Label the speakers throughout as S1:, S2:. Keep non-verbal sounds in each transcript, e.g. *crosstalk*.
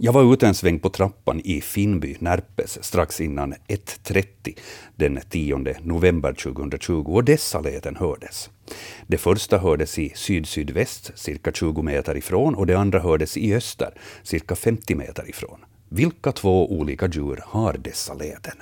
S1: Jag var ute en sväng på trappan i Finnby, Närpes, strax innan 1.30 den 10 november 2020 och dessa läten hördes. Det första hördes i syd-sydväst, cirka 20 meter ifrån, och det andra hördes i öster, cirka 50 meter ifrån. Vilka två olika djur har dessa läten?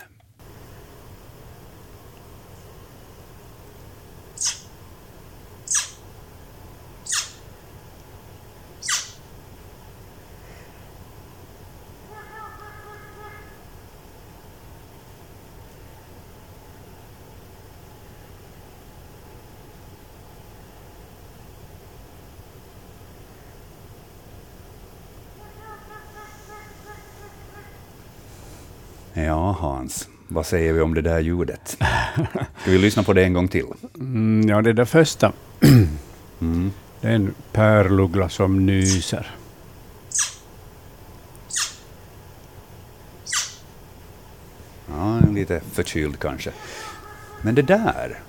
S1: Ja, Hans, vad säger vi om det där ljudet? Ska vi lyssna på det en gång till?
S2: Mm, ja, det där första.
S1: Mm.
S2: Det är en pärluggla som nyser.
S1: Ja, lite förkyld kanske. Men det där...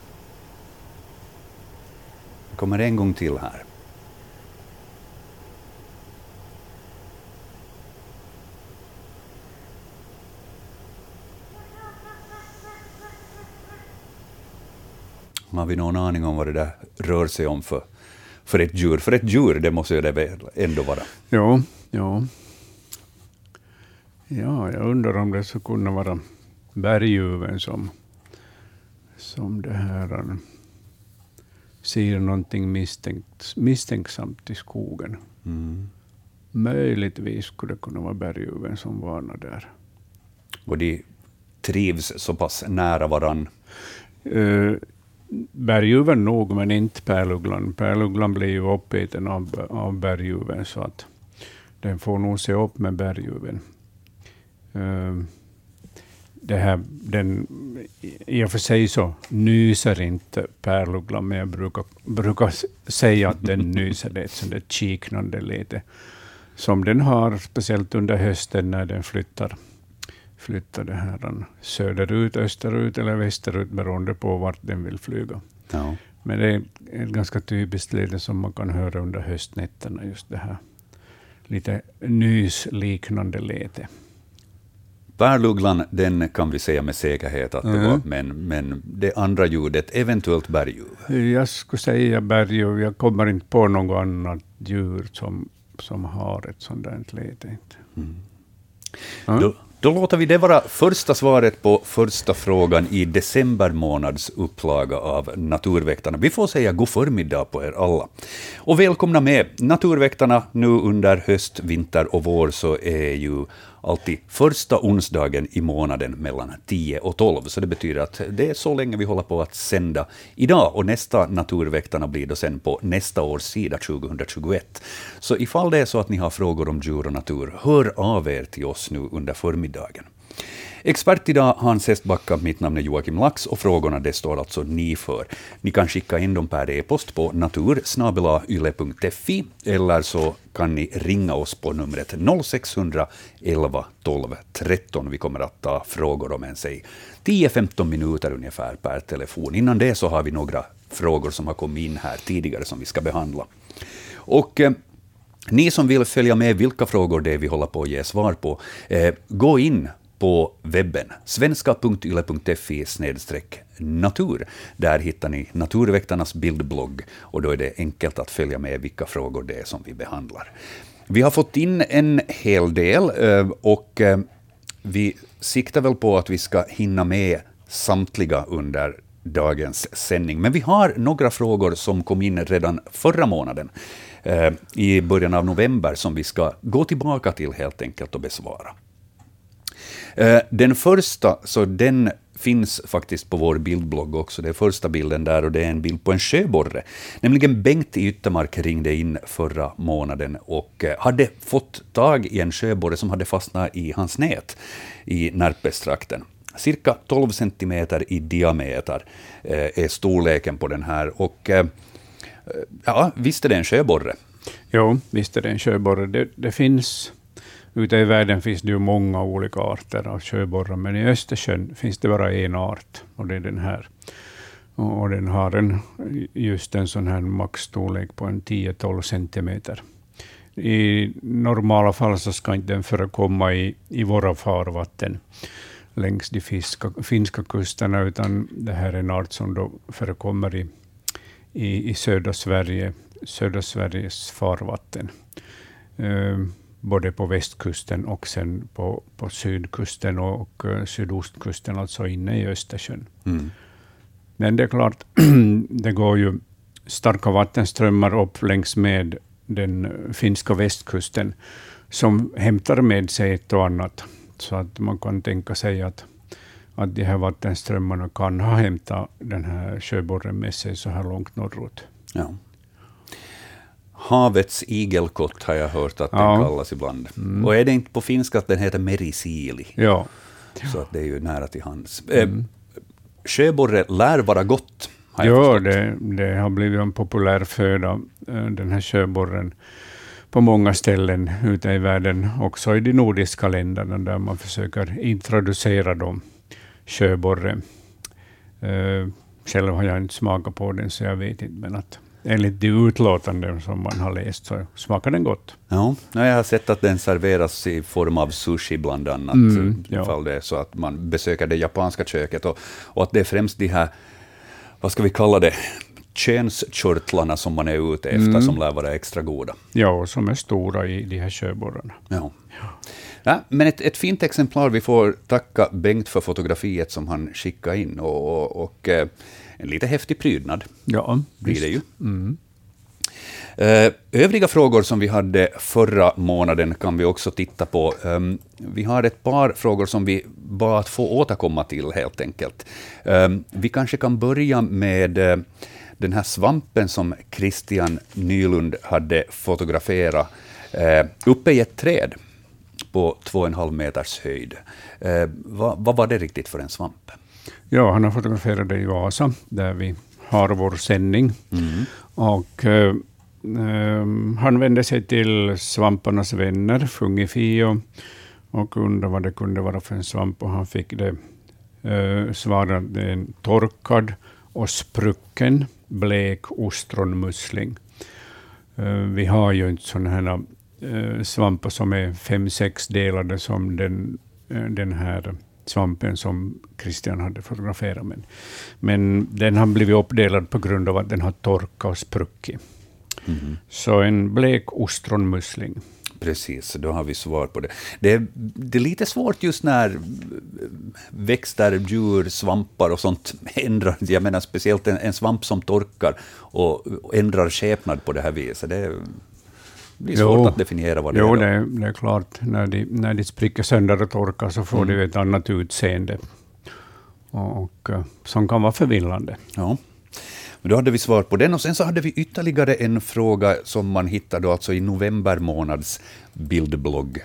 S1: Det kommer en gång till här. Har vi någon aning om vad det där rör sig om för, för ett djur? För ett djur, det måste det väl ändå vara.
S2: Jo, jo. Ja, jag undrar om det skulle kunna vara berguven som, som det här um, ser någonting misstänkt, misstänksamt i skogen.
S1: Mm.
S2: Möjligtvis skulle det kunna vara berguven som varnar där.
S1: Och de trivs så pass nära varann.
S2: Uh, berguven nog, men inte pärlugglan. Pärlugglan blir ju uppäten av, av berguven, så att den får nog se upp med berguven. Uh, det här, den, I och för sig så nyser inte pärlugglan, men jag brukar, brukar säga att den *laughs* nyser. Det är ett sånt där kiknande lite som den har, speciellt under hösten när den flyttar, flyttar det här söderut, österut eller västerut, beroende på vart den vill flyga.
S1: Ja.
S2: Men det är ett ganska typiskt läte som man kan höra under höstnätterna, just det här lite nysliknande lete.
S1: Pärlugglan, den kan vi säga med säkerhet att det
S2: Mm.
S1: var, men, men det andra ljudet, eventuellt berguv.
S2: Jag skulle säga berguv. Jag kommer inte på något annat djur som, som har ett sådant läte. Ja.
S1: Då, då låter vi det vara första svaret på första frågan i december månads upplaga av Naturväktarna. Vi får säga god förmiddag på er alla. Och välkomna med! Naturväktarna nu under höst, vinter och vår så är ju alltid första onsdagen i månaden mellan 10 och 12. Så det betyder att det är så länge vi håller på att sända idag. Och nästa Naturväktarna blir då sen på nästa års sida, 2021. Så ifall det är så att ni har frågor om djur och natur, hör av er till oss nu under förmiddagen. Expert idag Hans Hestbacka, mitt namn är Joakim Lax och frågorna det står alltså ni för. Ni kan skicka in dem per e-post på natursnabelayle.fi eller så kan ni ringa oss på numret 0600 11 12 13. Vi kommer att ta frågor om en säg 10-15 minuter ungefär per telefon. Innan det så har vi några frågor som har kommit in här tidigare som vi ska behandla. Och eh, ni som vill följa med vilka frågor det är vi håller på att ge svar på, eh, gå in på webben, svenska.yle.fi natur. Där hittar ni Naturväktarnas bildblogg och då är det enkelt att följa med vilka frågor det är som vi behandlar. Vi har fått in en hel del eh, och eh, vi siktar väl på att vi ska hinna med samtliga under dagens sändning. Men vi har några frågor som kom in redan förra månaden, eh, i början av november, som vi ska gå tillbaka till helt enkelt och besvara. Eh, den första, så den finns faktiskt på vår bildblogg också. Det är första bilden där och det är en bild på en sjöborre. Nämligen Bengt i Yttermark ringde in förra månaden och eh, hade fått tag i en sjöborre som hade fastnat i hans nät i Närpestrakten. Cirka 12 centimeter i diameter eh, är storleken på den här. Och ja, visst är det en sjöborre.
S2: Jo, visst är det en sjöborre. Det, det finns, ute i världen finns det ju många olika arter av sjöborrar, men i Östersjön finns det bara en art, och det är den här. Och, och den har en, just en sån här maxstorlek på en 10-12 centimeter. i normala fall så ska inte den förekomma i, i våra farvatten längs de fiska, finska kusterna, utan det här är en art som då förekommer i, i, i södra Sverige, södra Sveriges farvatten. Uh, både på västkusten och sen på, på sydkusten och, och uh, sydostkusten, alltså inne i Östersjön. Mm. Men det är klart, *clears throat* det går ju starka vattenströmmar upp längs med den finska västkusten, som hämtar med sig ett och annat. Så att man kan tänka sig att, att de här vattenströmmarna kan ha hämtat den här sjöborren med sig så här långt norrut. Ja.
S1: Havets igelkott har jag hört att ja. den kallas ibland. Mm. Och är det inte på finska att den heter merisili?
S2: Ja.
S1: Så att det är ju nära till hands. Eh, mm. Sjöborre lär vara gott.
S2: Ja, det, det, har blivit en populär föda, eh, den här sjöborren, på många ställen ute i världen, också i de nordiska länderna, där man försöker introducera dem, sjöborre. Uh, själv har jag inte smakat på den, så jag vet inte, men att enligt de utlåtanden som man har läst så smakar den gott.
S1: Ja, jag har sett att den serveras i form av sushi bland annat, mm, ja. ifall det är så att man besöker det japanska köket, och, och att det är främst de här, vad ska vi kalla det, könskörtlarna som man är ute efter, mm. som lär vara extra goda.
S2: Ja, och som är stora i de här sjöborrarna.
S1: Ja. ja. Ja, men ett, ett fint exemplar. Vi får tacka Bengt för fotografiet som han skickade in. Och, och, och eh, en lite häftig prydnad
S2: ja,
S1: blir visst. det ju. Mm. Eh, övriga frågor som vi hade förra månaden kan vi också titta på. Ehm, vi har ett par frågor som vi bara att få återkomma till helt enkelt. Ehm, vi kanske kan börja med eh, den här svampen som Christian Nylund hade fotograferat eh, uppe i ett träd på två och en halv meters höjd. Vad var det riktigt för en svamp?
S2: Ja, han har fotograferat det i Vasa, där vi har vår sändning. Mm. Och, eh, ehm, han vände sig till svamparnas vänner, Fungifio, och undrade vad det kunde vara för en svamp. Och han fick det eh, svarat, det är en torkad och sprucken blek ostronmusling. Eh, vi har ju inte sådana här eh, svampar som är fem, sex delade som den, eh, den här svampen som Christian hade fotograferat. Men, men den har blivit uppdelad på grund av att den har torkat och spruckit. Mm. Så en blek ostronmusling.
S1: Precis, då har vi svar på det. det. är, det är lite svårt just när växter, djur, svampar och sånt ändrar, jag menar speciellt en, en svamp som torkar och, och ändrar skepnad på det här viset. Det, det blir svårt jo, att definiera vad det
S2: jo,
S1: är.
S2: Jo, det, det, är klart. När de, när de spricker sönder och torkar så får mm. de ett annat utseende. Och, och, eh, som kan vara förvillande.
S1: Ja. Men då hade vi svar på den. Och sen så hade vi ytterligare en fråga som man hittade alltså i november månads bildblogg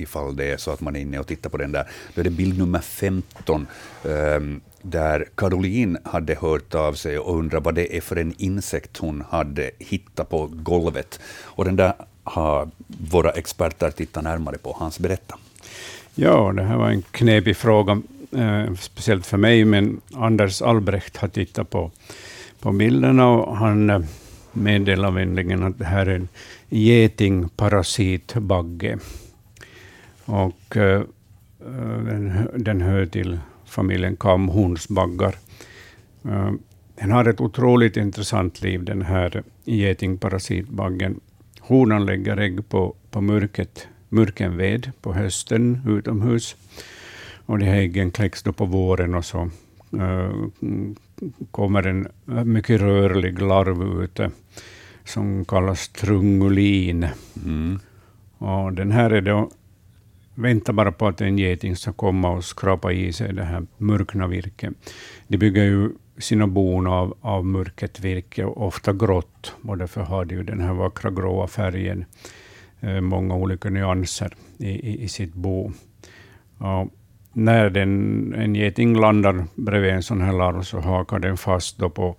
S1: ifall det är så att man är inne och tittar på den där. Då är det bild nummer 15, um, där Caroline hade hört av sig och undrat vad det är för en insekt hon hade hittat på golvet. Och den där har våra experter tittat närmare på. Hans, berätta.
S2: Ja, det här var en knepig fråga, eh, speciellt för mig, men Anders Albrecht har tittat på, på bilderna och han eh, meddelar vänligen att det här är en getingparasitbagge. Och eh, eh den, den hör till familjen kamhornsbaggar. Uh, den har ett otroligt intressant liv, den här getingparasitbaggen. Honan lägger ägg på, på mörket, mörkenved på hösten utomhus. Och de här äggen kläcks då på våren och så uh, kommer en mycket rörlig larv ut som kallas trungulin. Mm. Och den här är då väntar bara på att en geting ska komma och skrapa i sig det här mörkna virket. De bygger ju sina bon av, av mörket virke, ofta grått, och därför har de ju den här vackra gråa färgen, eh, många olika nyanser i, i, i sitt bo. Och när den, en geting landar bredvid en sån här larv så hakar den fast då på,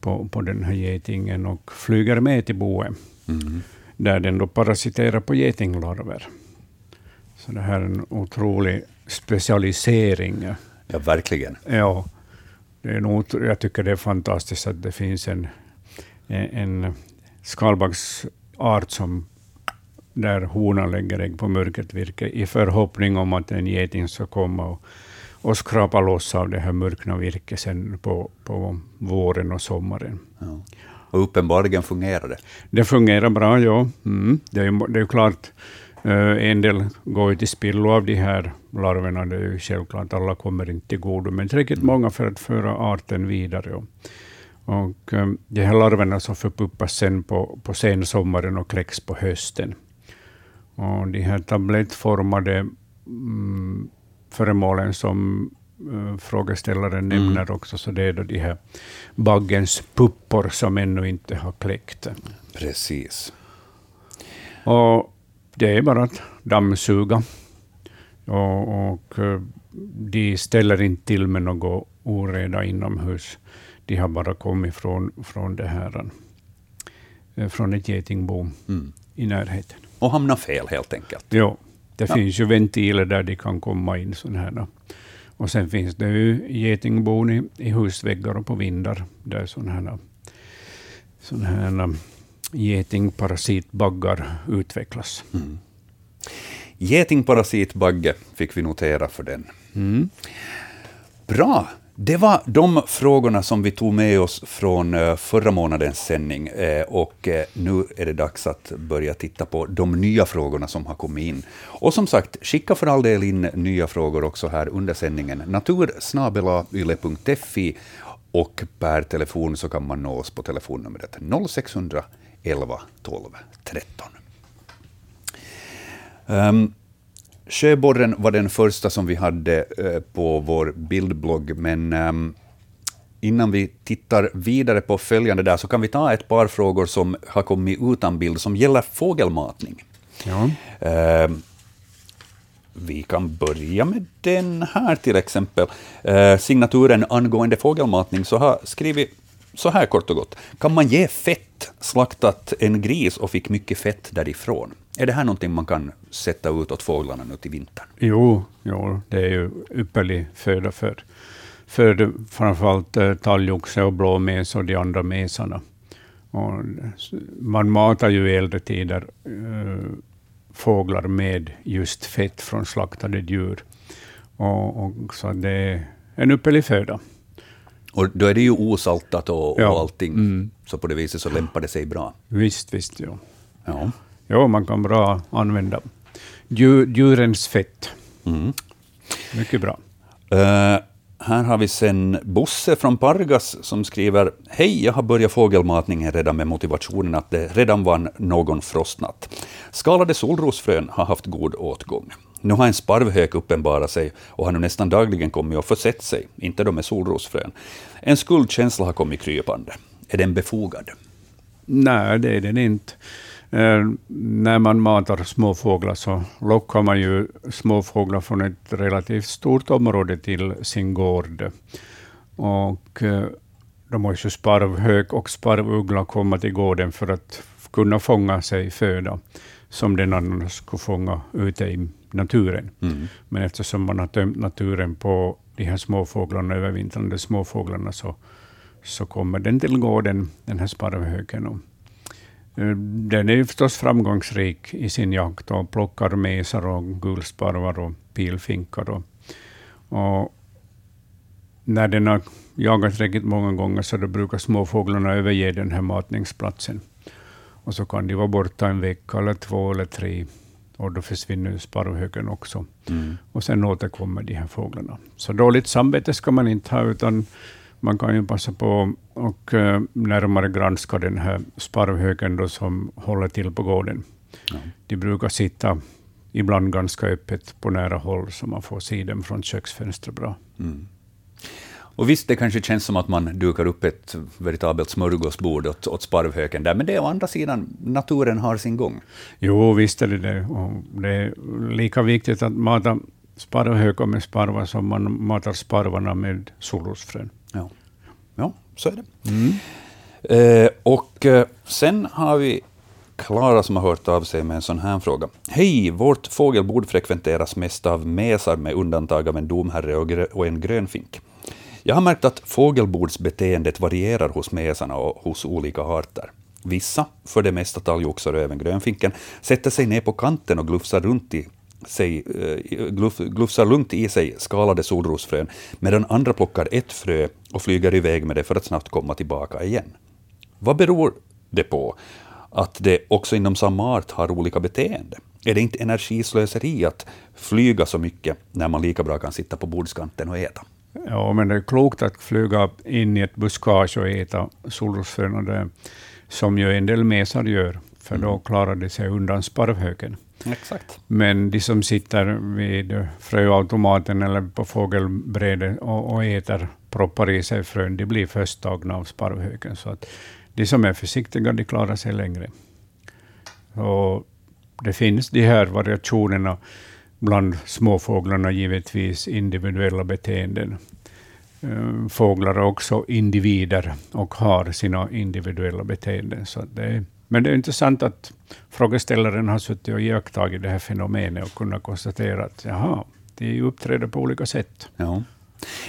S2: på, på den här getingen och flyger med till boet, mm. där den då parasiterar på getinglarver. Så det här är en otrolig specialisering.
S1: Ja, verkligen.
S2: Ja, det är nog, jag tycker det är fantastiskt att det finns en, en skalbaggsart som där honan lägger ägg på mörkt virke i förhoppning om att en geting ska komma och, och skrapa loss av det här mörkna virket sen på, på våren och sommaren.
S1: Ja. Och uppenbarligen fungerar det.
S2: Det fungerar bra, ja. Mm. Det, är, det är klart, en del går ju till spillo av de här larverna. Det är ju självklart, alla kommer inte till godo, men tillräckligt många för att föra arten vidare. Och, och de här larverna så förpuppas sen på, på sensommaren och kläcks på hösten. Och de här tablettformade mm, föremålen som eh, frågeställaren nämner också, så det är då de här baggens puppor som ännu inte har kläckt.
S1: Precis.
S2: Och det är bara att dammsuga. Och, och eh, de ställer inte till med något oreda inomhus. De har bara kommit från, från, det här, eh, från ett getingbo
S1: Mm.
S2: i närheten.
S1: Och hamna fel helt enkelt.
S2: Jo, det
S1: Ja.
S2: finns ju ventiler där de kan komma in. Sån här. Och sen finns det ju getingbon i, i husväggar och på vindar där sådana här, sån här getingparasitbaggar utvecklas.
S1: Mm. Getingparasitbagge fick vi notera för den.
S2: Mm.
S1: Bra! Det var de frågorna som vi tog med oss från eh, förra månadens sändning. eh, Och eh, nu är det dags att börja titta på de nya frågorna som har kommit in. Och som sagt, skicka för all del in nya frågor också här under sändningen. natursnabelayle.fi och per telefon så kan man nå oss på telefonnumret 0611 12 13. Um, Sjöborren var den första som vi hade eh, på vår bildblogg, men ehm, innan vi tittar vidare på följande där så kan vi ta ett par frågor som har kommit utan bild, som gäller fågelmatning.
S2: Ja.
S1: Ehm, vi kan börja med den här till exempel. Eh, signaturen angående fågelmatning så har skrivit så här kort och gott. Kan man ge fett, slaktat en gris och fick mycket fett därifrån? Är det här någonting man kan sätta ut åt fåglarna nu till vintern?
S2: Jo, jo, det är ju ypperlig föda för, för framförallt eh, talgoxe och blåmes och de andra mesarna. Och man matar ju i äldre tider äh, fåglar med just fett från slaktade djur. Och, och, så det är en ypperlig föda.
S1: Och då är det ju osaltat och,
S2: Ja.
S1: och allting,
S2: Mm.
S1: så på det viset så lämpar det sig bra.
S2: Visst, visst. Jo,
S1: Ja.
S2: jo man kan bra använda djur, djurens fett.
S1: Mm.
S2: Mycket bra.
S1: Eh, här har vi sen Bosse från Pargas som skriver Hej, jag har börjat fågelmatningen redan med motivationen att det redan var någon frostnatt. Skalade solrosfrön har haft god åtgång. Nu har en sparvhök uppenbarat sig och har nu nästan dagligen kommit och försett sig, inte då med solrosfrön. En skuldkänsla har kommit krypande. Är den befogad?
S2: Nej, det är den inte. Eh, när man matar småfåglar så lockar man ju småfåglar från ett relativt stort område till sin gård. Och eh, då måste ju sparvhök och sparvuggla komma till gården för att kunna fånga sig föda som den annars skulle fånga ute i naturen.
S1: Mm.
S2: Men eftersom man har tömt naturen på de här småfåglarna, övervintrande småfåglarna, så, så kommer den till gården, den här sparvhöken. Eh, den är förstås framgångsrik i sin jakt och plockar mesar och gulsparvar och pilfinkar. Och, och när den har jagat tillräckligt många gånger så då brukar småfåglarna överge den här matningsplatsen. Och så kan de vara borta en vecka eller två eller tre. Och då försvinner sparvhöken också.
S1: Mm.
S2: Och sen återkommer de här fåglarna. Så dåligt samvete ska man inte ha, utan man kan ju passa på och eh, närmare granska den här sparvhöken då som håller till på gården.
S1: Ja.
S2: De brukar sitta ibland ganska öppet på nära håll, så man får se dem från köksfönstret bra.
S1: Mm. Och visst, det kanske känns som att man dukar upp ett veritabelt smörgåsbord åt, åt sparvhöken där, men det är å andra sidan, naturen har sin gång.
S2: Jo, visst är det det. Och det är lika viktigt att mata sparvhökar med sparvar som man matar sparvarna med solrosfrön.
S1: Ja, ja så är det. Eh, och eh, sen har vi Klara som har hört av sig med en sån här fråga. Hej, vårt fågelbord frekventeras mest av mesar med undantag av en domherre och, och en grönfink. Jag har märkt att fågelbordsbeteendet varierar hos mesarna och hos olika arter. Vissa, för det mesta talgoxar och även grönfinken, sätter sig ner på kanten och glufsar runt i sig, eh, gluf, glufsar lugnt i sig skalade solrosfrön, medan andra plockar ett frö och flyger iväg med det för att snabbt komma tillbaka igen. Vad beror det på att det också inom samma art har olika beteende? Är det inte energislöseri att flyga så mycket när man lika bra kan sitta på bordskanten och äta?
S2: Ja, men det är klokt att flyga in i ett buskage och äta solrosfrön, som ju en del mesar gör, för då mm. klarar de sig undan sparvhöken.
S1: Exakt.
S2: Men de som sitter vid fröautomaten eller på fågelbrädet och, och äter, proppar i sig frön, de blir först tagna av sparvhöken. Så att de som är försiktiga, de klarar sig längre. Och det finns de här variationerna bland småfåglarna, givetvis individuella beteenden. Eh, fåglar är också individer och har sina individuella beteenden. Så det är, men det är intressant att frågeställaren har suttit och iakttagit det här fenomenet och kunnat konstatera att jaha, de uppträder på olika sätt.
S1: Ja.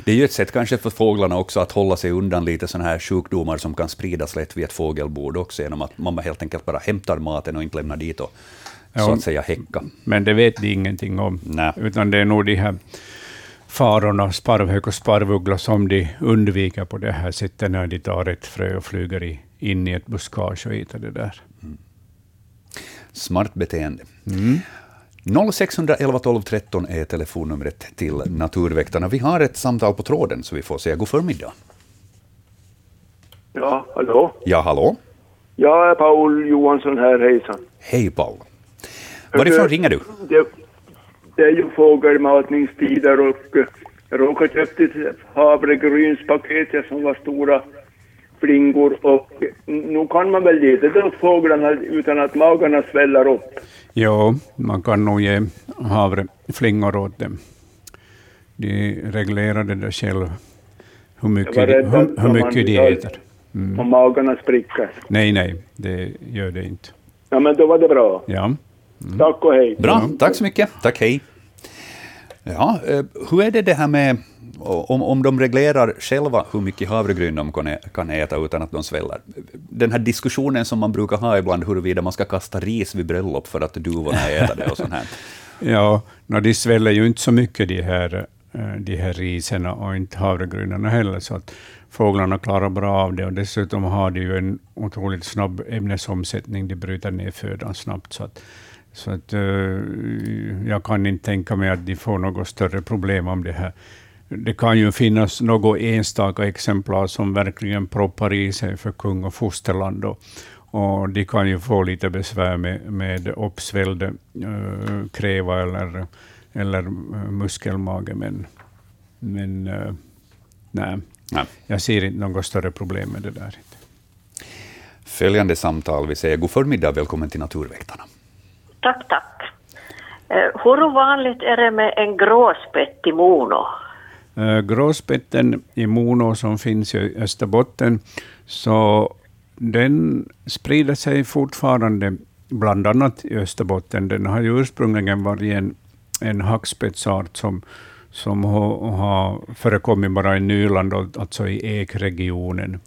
S1: Det är ju ett sätt kanske för fåglarna också att hålla sig undan lite sådana här sjukdomar som kan spridas lätt vid ett fågelbord också, genom att man helt enkelt bara hämtar maten och inte lämnar dit och så att säga häcka.
S2: Men det vet de ingenting om,
S1: Nej.
S2: utan det är nog de här farorna, sparvhök och sparvuggla, som de undviker på det här sättet när de tar ett frö och flyger i, in i ett buskage och äter det där. Mm.
S1: Smart beteende. Mm. 0611 12 13 är telefonnumret till Naturväktarna. Vi har ett samtal på tråden, så vi får säga god förmiddag.
S3: Ja, hallå?
S1: Ja, hallå?
S3: Jag är Paul Johansson här, hejsan.
S1: Hej Paul. Varifrån ringer du?
S3: Det, det är ju fågelmatningstider och jag råkade köpa ett havregrynspaket som var stora flingor och nu kan man väl ge det åt fåglarna utan att magarna sväller upp.
S2: Jo, man kan nog ge havreflingor åt dem. De reglerar det där själv, hur mycket, de, hur, hur mycket de äter.
S3: Mm. Om magarna spricker?
S2: Nej, nej, det gör det inte.
S3: Ja, men då var det bra.
S2: Ja.
S3: Mm. Tack och hej.
S1: Bra, tack så mycket. Tack, hej. Ja, eh, hur är det det här med om, om de reglerar själva hur mycket havregryn de kan äta utan att de sväller. Den här diskussionen som man brukar ha ibland huruvida man ska kasta ris vid bröllop för att duvorna *laughs* äter det och sånt här.
S2: Ja, no, de sväller ju inte så mycket de här, eh, de här riserna och inte havregrynen heller, så att fåglarna klarar bra av det. Och dessutom har de ju en otroligt snabb ämnesomsättning, de bryter ner födan snabbt. Så att, så att, uh, jag kan inte tänka mig att de får något större problem om det här det kan ju finnas något enstaka exemplar som verkligen proppar i sig för kung och fosterland. Och, och de kan ju få lite besvär med, med uppsvälld äh, kräva eller, eller eh, muskelmage, men, men äh, nej. nej. Jag ser inte något större problem med det där.
S1: Följande samtal, vi säger god förmiddag, välkommen till Naturväktarna.
S4: Tack, tack. Eh, hur vanligt är det med en gråspett i mono?
S2: Eh, gråspetten i Mono som finns i Österbotten, så den sprider sig fortfarande, bland annat i Österbotten. Den har ju ursprungligen varit en, en hackspetsart som, som har, har förekommit bara i Nyland, alltså i ekregionen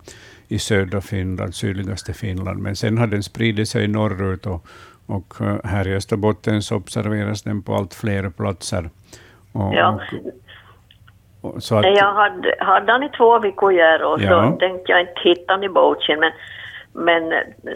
S2: i södra Finland, sydligaste Finland. Men sen har den spridit sig norrut och, och här i Österbotten så observeras den på allt fler platser.
S4: Och, ja. Så att... Jag hade, hade han i två veckor och ja. så tänkte jag inte hitta honom i boken, men men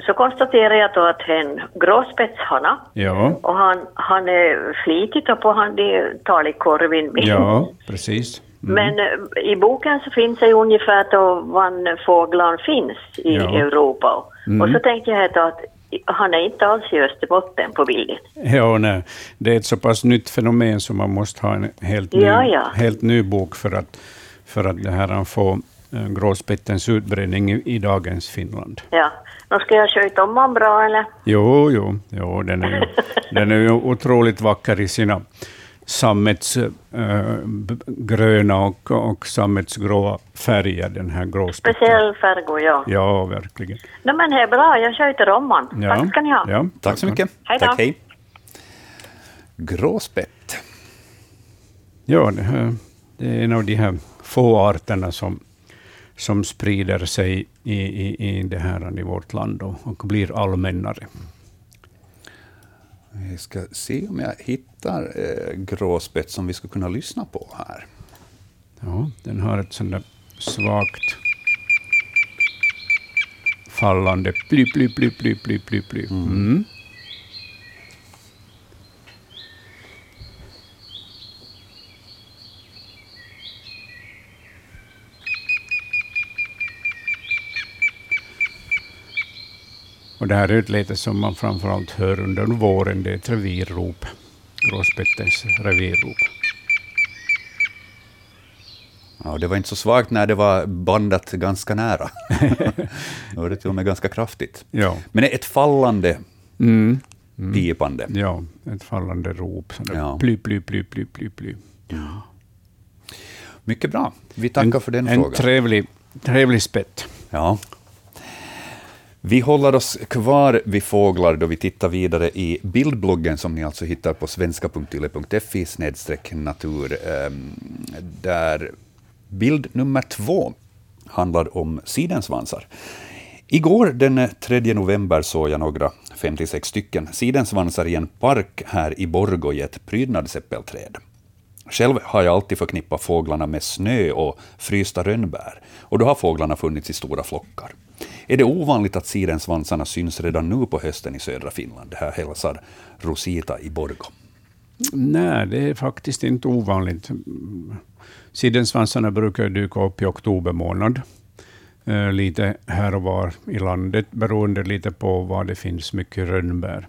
S4: så konstaterade jag då att en gråspetshana
S2: ja.
S4: och han, han är flitigt och på han tar i korven.
S2: Ja, *laughs* precis.
S4: Mm. Men eh, i boken så finns det ungefär då var fåglarna finns i ja. Europa. Mm. Och så tänkte jag att han är inte alls i Österbotten på bilden.
S2: Ja, nej. Det är ett så pass nytt fenomen som man måste ha en helt ny, ja, ja. Helt ny bok för att, för att det här få eh, gråspettens utbredning i, i, dagens Finland.
S4: Ja. Nu ska jag sköta om honom bra, eller?
S2: Jo, jo, jo den, är *laughs* den är ju otroligt vacker i sina sammetsgröna äh, och, och sammetsgråa färger, den här gråspetten.
S4: Speciell färg, ja.
S2: Ja, verkligen.
S4: No, men det är bra, jag sköter om man. Ja. Tack ska ni ha.
S1: Ja, tack så mycket.
S4: Hej
S1: Tack, hej. Gråspett.
S2: Ja, det, här, det är en av de här få arterna som, som sprider sig i, i, i, det här, i vårt land och, och blir allmännare.
S1: Vi ska se om jag hittar eh, gråspett som vi skulle kunna lyssna på här.
S2: Ja, den har ett sånt där svagt fallande ply, ply, ply, ply, ply, ply, ply. Mm. Mm. Och det här är ett läte som man framförallt hör under våren. Det är ett revirrop, gråspettens revirrop.
S1: Ja, det var inte så svagt när det var bandat ganska nära. *laughs* Då var det till och med ganska kraftigt.
S2: Ja.
S1: Men ett fallande mm. Mm. pipande.
S2: Ja, ett fallande rop. Ja. Ply, ply, ply, ply, ply, ply. Ja.
S1: Mycket bra. Vi tackar
S2: en,
S1: för den en frågan.
S2: En trevlig, trevlig spett.
S1: Ja. Vi håller oss kvar vid fåglar då vi tittar vidare i bildbloggen som ni alltså hittar på svenska.yle.fi natur. Ehm, där bild nummer två handlar om sidensvansar. Igår den 3 november såg jag några, 56 stycken, sidensvansar i en park här i Borgå i ett prydnadsäppelträd. Själv har jag alltid förknippat fåglarna med snö och frysta rönnbär, och då har fåglarna funnits i stora flockar. Är det ovanligt att sidensvansarna syns redan nu på hösten i södra Finland? Det här hälsar Rosita i Borgå.
S2: Nej, det är faktiskt inte ovanligt. Sidensvansarna brukar dyka upp i oktober månad. Eh, lite här och var i landet, beroende lite på var det finns mycket rönnbär.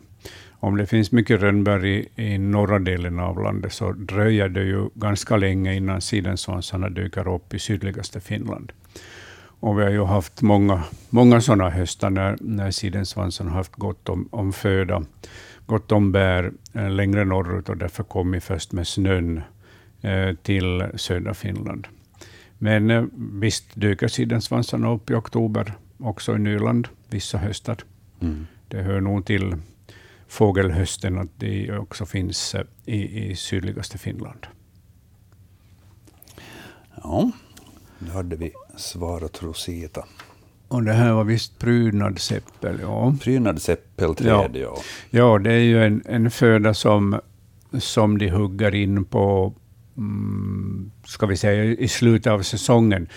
S2: Om det finns mycket rönnbär i, i norra delen av landet så dröjer det ju ganska länge innan sidensvansarna dyker upp i sydligaste Finland. Och vi har ju haft många, många sådana höstar när, när sidensvansen har haft gott om, om föda, gott om bär eh, längre norrut och därför kommit först med snön eh, till södra Finland. Men eh, visst dyker sidensvansarna upp i oktober också i Nyland vissa höstar. Mm. Det hör nog till fågelhösten att det också finns i, i sydligaste Finland.
S1: Ja, då hade vi svarat Rosita.
S2: Och det här var visst prydnadsäppel, ja.
S1: Prydnadsäppelträd,
S2: ja. ja. Ja, det är ju en, en föda som, som de hugger in på, mm, ska vi säga, i slutet av säsongen.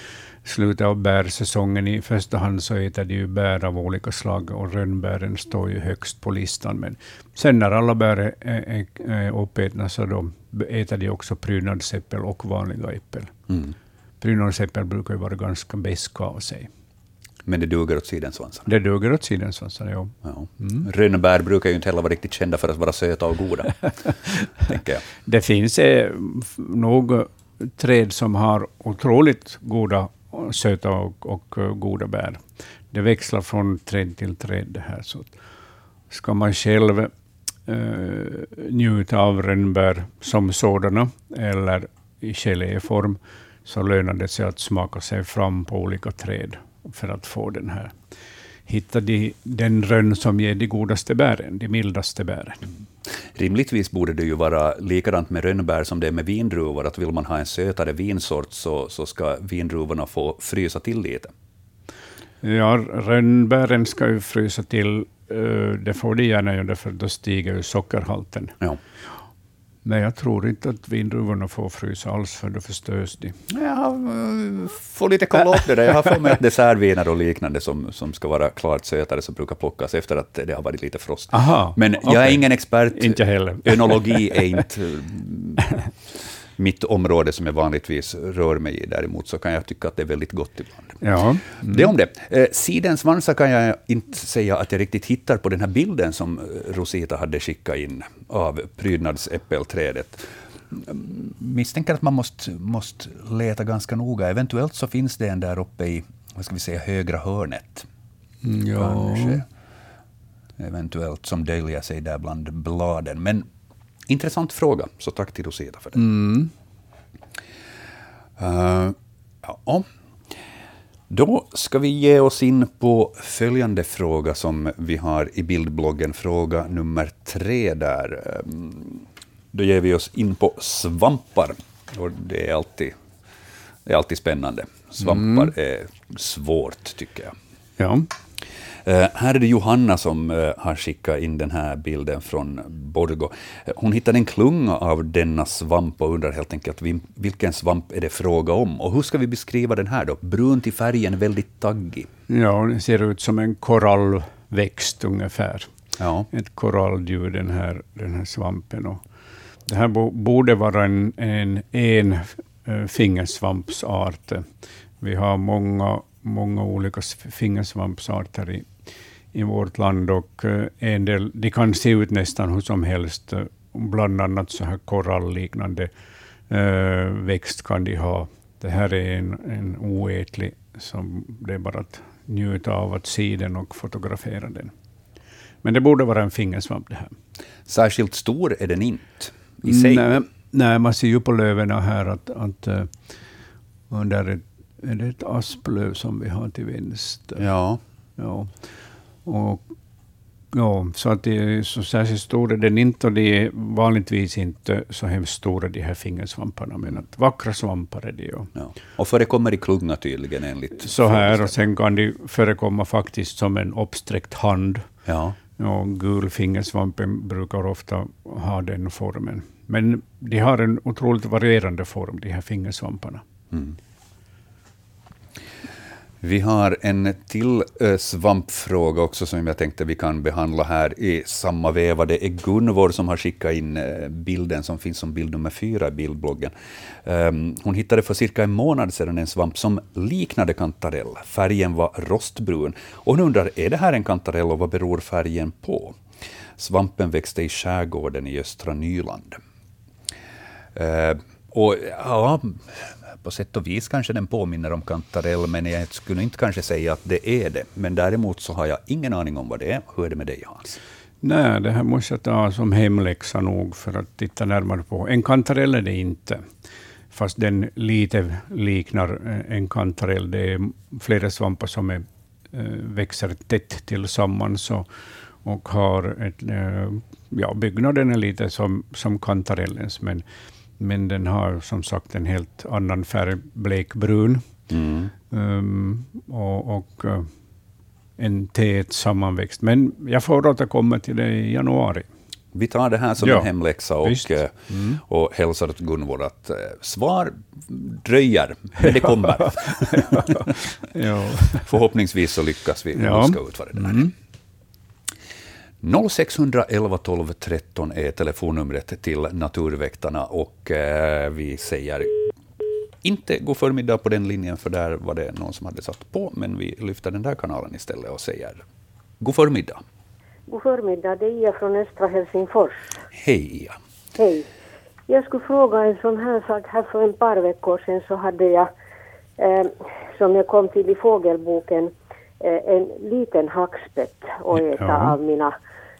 S2: Slutet av bärsäsongen. I första hand så äter de ju bär av olika slag och rönnbären står ju högst på listan. Men sen när alla bär är, är, är uppätna så då äter de också prydnadsäppel och vanliga äppel. Mm. Prydnadsäppel brukar ju vara ganska beska av sig.
S1: Men det duger åt sidensvansarna?
S2: Det duger åt sidensvansarna, ja.
S1: ja. Mm. Rönnbär brukar ju inte heller vara riktigt kända för att vara söta och goda. *laughs* tänker jag.
S2: Det finns eh, nog träd som har otroligt goda, söta och, och uh, goda bär. Det växlar från träd till träd. Det här. Så ska man själv uh, njuta av rönnbär som sådana, eller i geléform, så lönar det sig att smaka sig fram på olika träd för att få den här hitta de, den rönn som ger de godaste bären, de mildaste bären.
S1: Rimligtvis borde det ju vara likadant med rönnbär som det är med vindruvor, att vill man ha en sötare vinsort så, så ska vindruvorna få frysa till lite.
S2: Ja, rönnbären ska ju frysa till, eh, det får de gärna göra, för då stiger ju sockerhalten.
S1: Ja.
S2: Men jag tror inte att vindruvorna får frysa alls, för då förstörs de.
S1: Jag får lite kolla upp det där. Jag har för mig att dessertviner och liknande som, som ska vara klart sötare, som brukar plockas efter att det har varit lite frost.
S2: Aha,
S1: Men okay. jag är ingen expert.
S2: Inte heller.
S1: Önologi är inte *laughs* mitt område som jag vanligtvis rör mig i. Däremot så kan jag tycka att det är väldigt gott ibland.
S2: Ja. Mm.
S1: Det om det. Eh, sidensvansar kan jag inte säga att jag riktigt hittar på den här bilden som eh, Rosita hade skickat in av prydnadsäppelträdet. Misstänker att man måste, måste leta ganska noga. Eventuellt så finns det en där uppe i vad ska vi säga, högra hörnet.
S2: Mm, ja. Kanske.
S1: Eventuellt som döljer sig där bland bladen. Men Intressant fråga, så tack till Rosita för det.
S2: Mm.
S1: Uh, ja. Då ska vi ge oss in på följande fråga som vi har i bildbloggen, fråga nummer tre där. Um, då ger vi oss in på svampar. Och det är alltid, det är alltid spännande. svampar mm. är svårt, tycker jag.
S2: Ja.
S1: Uh, här är det Johanna som uh, har skickat in den här bilden från Borgo. Uh, hon hittade en klunga av denna svamp och undrar helt enkelt vilken svamp är det fråga om? Och hur ska vi beskriva den här då? Brun till färgen, väldigt taggig.
S2: Ja, den ser ut som en korallväxt ungefär.
S1: Ja.
S2: Ett koralldjur, den här, den här svampen. Och det här borde vara en, en, en fingersvampsart. Vi har många, många olika fingersvampsarter i, i vårt land och eh, en del, de kan se ut nästan hur som helst. Bland annat så här korallliknande äh, växt kan de ha. Det här är en, en oätlig, som det är bara att njuta av att se den och fotografera den. Men det borde vara en fingersvamp det här.
S1: Särskilt stor är den inte i sig?
S2: Nej, nej man ser ju på löven här att, att uh, under ett, är det ett asplöv som vi har till vänster.
S1: Ja.
S2: ja. Och, ja, så att det är så särskilt stor är den inte, och de är vanligtvis inte så hemskt stora, de här fingersvamparna, men att vackra svampar är de.
S1: Ja. ja. Och förekommer i klunga tydligen enligt...
S2: Så här, och sen kan de förekomma faktiskt som en uppsträckt hand.
S1: Ja.
S2: Och gulfingersvampen brukar ofta ha den formen. Men de har en otroligt varierande form, de här fingersvamparna. Mm.
S1: Vi har en till eh, svampfråga också som jag tänkte vi kan behandla här i samma veva. Det är Gunvor som har skickat in eh, bilden som finns som bild nummer fyra i bildbloggen. Ehm, hon hittade för cirka en månad sedan en svamp som liknade kantarell. Färgen var rostbrun. Och hon undrar, är det här en kantarell och vad beror färgen på? Svampen växte i skärgården i östra Nyland. Ehm, och ja, på sätt och vis kanske den påminner om kantarell, men jag skulle inte kanske säga att det är det. Men däremot så har jag ingen aning om vad det är. Hur är det med dig, Hans?
S2: Nej, det här måste jag ta som hemläxa nog för att titta närmare på. En kantarell är det inte, fast den lite liknar eh, en kantarell. Det är flera svampar som är, eh, växer tätt tillsammans och, och har ett, eh, ja, byggnaden är lite som, som kantarellens, men men den har som sagt en helt annan färg, blekbrun. Mm. Um, och, och uh, en tät sammanväxt. Men jag får återkomma till det i januari.
S1: Vi tar det här som ja, en hemläxa och, eh, mm. och hälsar åt Gunvor att uh, svar dröjer, men det kommer. *laughs* ja. *laughs* Förhoppningsvis så lyckas vi ja. luska ut vad det där mm. 0611 12 13 är telefonnumret till Naturväktarna och eh, vi säger inte god förmiddag på den linjen, för där var det någon som hade satt på, men vi lyfter den där kanalen istället och säger god förmiddag.
S5: God förmiddag, det är Ia från östra Helsingfors.
S1: Hej Ia.
S5: Hej. Jag skulle fråga en sån här sak. Här för ett par veckor sedan så hade jag, eh, som jag kom till i fågelboken, eh, en liten hackspett att äta ja. av mina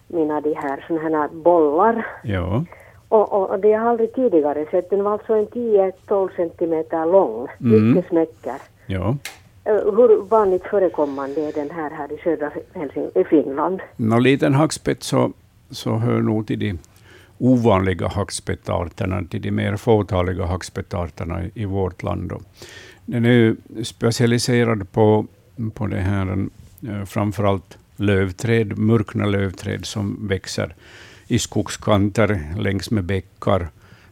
S5: mina de här såna här bollar.
S2: Ja.
S5: Och, och, och det har jag aldrig tidigare sett. Den var alltså en 10-12 centimeter lång. Mm. Mycket smäcker.
S2: Ja.
S5: Eh, hur vanligt förekommande är den här här i södra Helsing i Finland?
S2: Nå, liten hackspett så, så hör nog till de ovanliga hackspettarterna, till de mer fåtaliga hackspettarterna i, i vårt land. Den är specialiserad på, på det här, eh, framförallt lövträd, mörkna lövträd som växer i skogskanter längs med bäckar,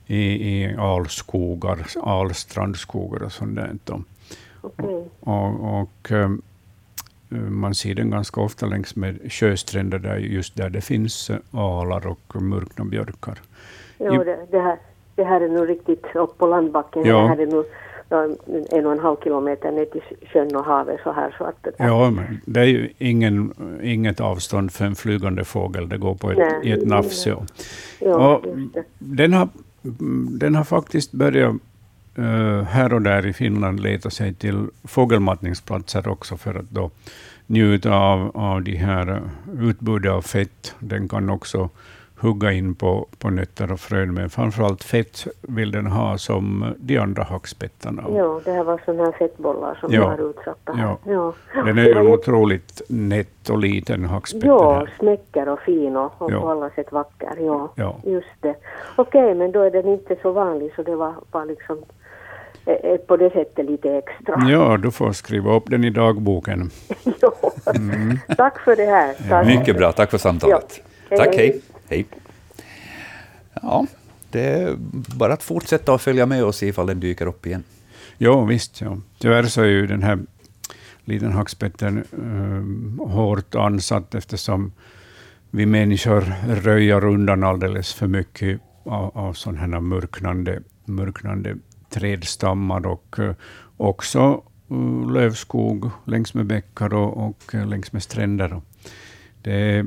S2: i, i alskogar, alstrandskogar och sånt där.
S5: Okay.
S2: Och, och, um, man ser den ganska ofta längs med sjöstränder, där, just där det finns alar och mörkna björkar.
S5: Ja, det, det, här, det här är nog riktigt upp på landbacken. Ja. Det här är nog en och en halv kilometer ner till sjön och havet så här. Så att,
S2: ja, men det är ju ingen, inget avstånd för en flygande fågel. Det går på ett, nej, i ett nafs. Ja. Ja, den, har, den har faktiskt börjat uh, här och där i Finland leta sig till fågelmatningsplatser också för att då njuta av, av de här utbudet av fett. Den kan också hugga in på, på nötter och frön, men framförallt fett vill den ha som de andra hackspettarna.
S5: Ja, det här var sådana här fettbollar som ja. var utsatta.
S2: Ja. ja. Den är ju otroligt nätt och liten hackspett.
S5: Ja, smäcker och fin och, och ja. på alla sätt vacker. Ja, ja. just det. Okej, men då är den inte så vanlig, så det var, var liksom är på det sättet lite extra.
S2: Ja, du får skriva upp den i dagboken. *laughs*
S5: ja. Mm. Tack för det här.
S1: Tack. Mycket bra, tack för samtalet. Ja. Hej, tack, hej hej. Ja, det är bara att fortsätta att följa med oss ifall den dyker upp igen.
S2: Jo, visst. Ja. Tyvärr så är ju den här liten hackspetten uh, eh, hårt ansatt eftersom vi människor röjer undan alldeles för mycket av, av sådana här mörknande, mörknande trädstammar och uh, också uh, lövskog längs med bäckar och, och längs med stränder. Det är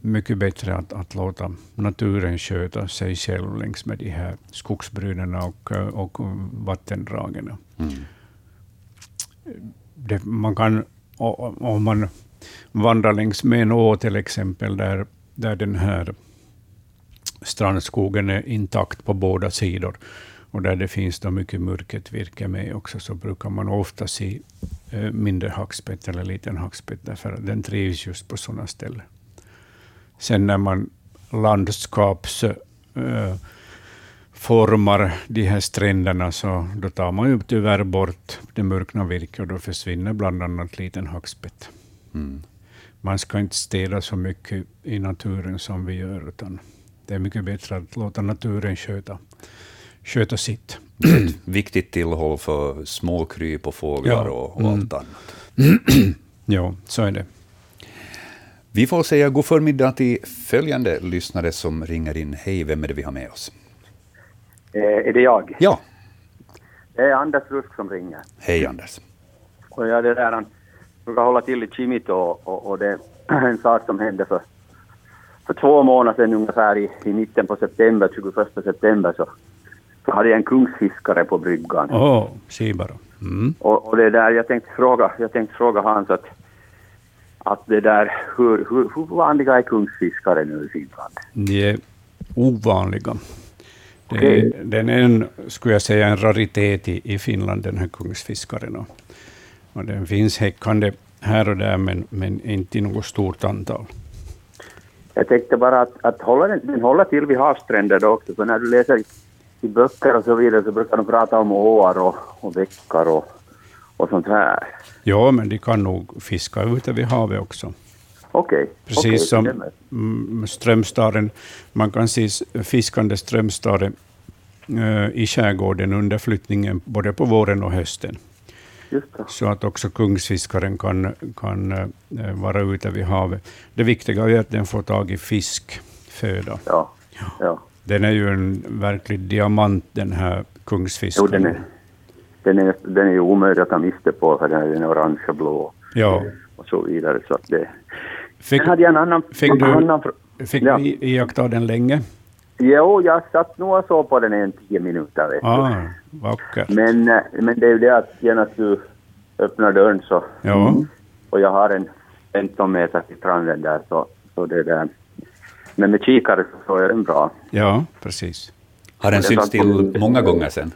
S2: mycket bättre att, att låta naturen sköta sig själv längs med de här skogsbrynen och, och vattendragen. Mm. Det, man kan, om man vandrar längs med en å till exempel, där, där den här strandskogen är intakt på båda sidor, och där det finns då mycket mörket virke med också, så brukar man ofta se eh, mindre hackspett eller liten hackspett, därför att den trivs just på sådana ställen. Sen när man landskapsformar uh, de här stränderna, så då tar man ju tyvärr bort det mörkna virket och då försvinner bland annat liten hackspett. Mm. Man ska inte städa så mycket i naturen som vi gör, utan det är mycket bättre att låta naturen sköta, sköta sitt. *clears throat*
S1: Viktigt tillhåll för småkryp och fåglar ja. och, och mm. allt annat. *clears throat*
S2: ja, så är det.
S1: Vi får säga god förmiddag till följande lyssnare som ringer in. Hej, vem är det vi har med oss?
S6: Eh, är det jag?
S1: Ja.
S6: Det är Anders Rusk som ringer.
S1: Hej Anders.
S6: Och jag det där, han brukar hålla till i Kimito och, och, och, det är *clears throat* en sak som hände för, för två månader sedan ungefär i, i mitten på september, 21 september, så, så hade jag en kungsfiskare på bryggan.
S2: Åh, oh, se bara.
S6: Mm. Och, och det där, jag tänkte fråga, jag tänkte fråga Hans att att det där, hur, hur, hur vanliga är kungsfiskare nu i Finland?
S2: De är ovanliga. Det är, Den är en, skulle jag säga, en raritet i, i Finland, den här kungsfiskaren. Och, och den finns häckande här och där, men, men inte i något stort antal.
S6: Jag tänkte bara att, att hålla den, håller till vid havsstränder också, för när du läser i, i böcker och så vidare så brukar de prata om åar och, och bäckar och, och sånt här.
S2: Ja, men de kan nog fiska ute vid havet också.
S6: Okej. Okay.
S2: Precis okay, som mm, strömstaren. Man kan se fiskande strömstare uh, i skärgården under flyttningen både på våren och hösten. Så att också kungsfiskaren kan, kan uh, vara ute vid havet. Det viktiga är att den får tag i fiskföda.
S6: Ja. ja.
S2: Den är ju en verklig diamant, den här kungsfiskaren. Jo, den är
S6: den är, den är ju omöjlig att ta miste på för den är orange och blå
S2: ja.
S6: och så vidare. Så det.
S2: Fick, hade jag en annan, fick du, annan, fick ja. du iaktta den länge?
S6: Jo, jag satt nog och såg på den en tio minuter. Vet
S2: ah, vackert.
S6: Men, eh, men det är ju det att genast du öppnar dörren så...
S2: Ja.
S6: Och jag har en 15 meter till stranden där, så, så det där. Men med kikare så såg jag den bra.
S2: Ja, precis.
S1: Har den synts till många gånger sen?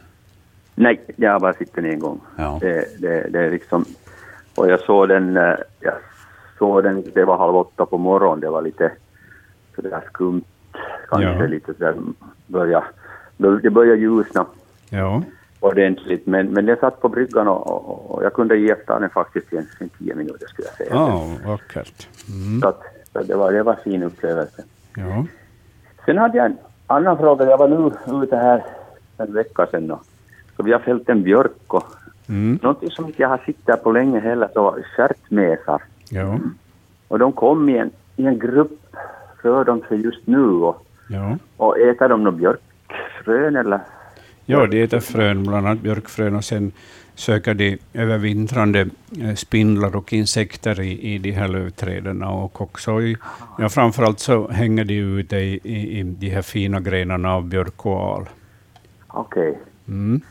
S6: Nej, jag har bara sett den en gång.
S1: Ja.
S6: Det, det, det är liksom... Och jag såg den, eh, jag såg den, det var halv åtta på morgonen, det var lite sådär skumt, kanske ja. lite sådär, börja, det började ljusna
S2: ja.
S6: ordentligt, men, men den satt på bryggan och, och, och jag kunde iaktta den faktiskt i en, en tio minuter skulle jag säga.
S2: Ja, oh, vackert.
S6: Mm. Så, att, så det, var, det var en fin upplevelse.
S2: Ja.
S6: Sen hade jag en annan fråga, jag var nu ute här en vecka sedan och så vi har fällt en björk och mm. någonting som jag har sett där på länge heller så var stjärtmesar.
S2: Ja.
S6: Och de kom i en, i en grupp, rör de sig just nu och,
S2: ja.
S6: och äter de några björkfrön eller?
S2: Ja, de äter frön, bland annat björkfrön och sen söker de övervintrande eh, spindlar och insekter i, i de här lövträden och också i, ja, framförallt så hänger de ute i, i, i de här fina grenarna av björk och al.
S6: Okej. Okay.
S2: Mm.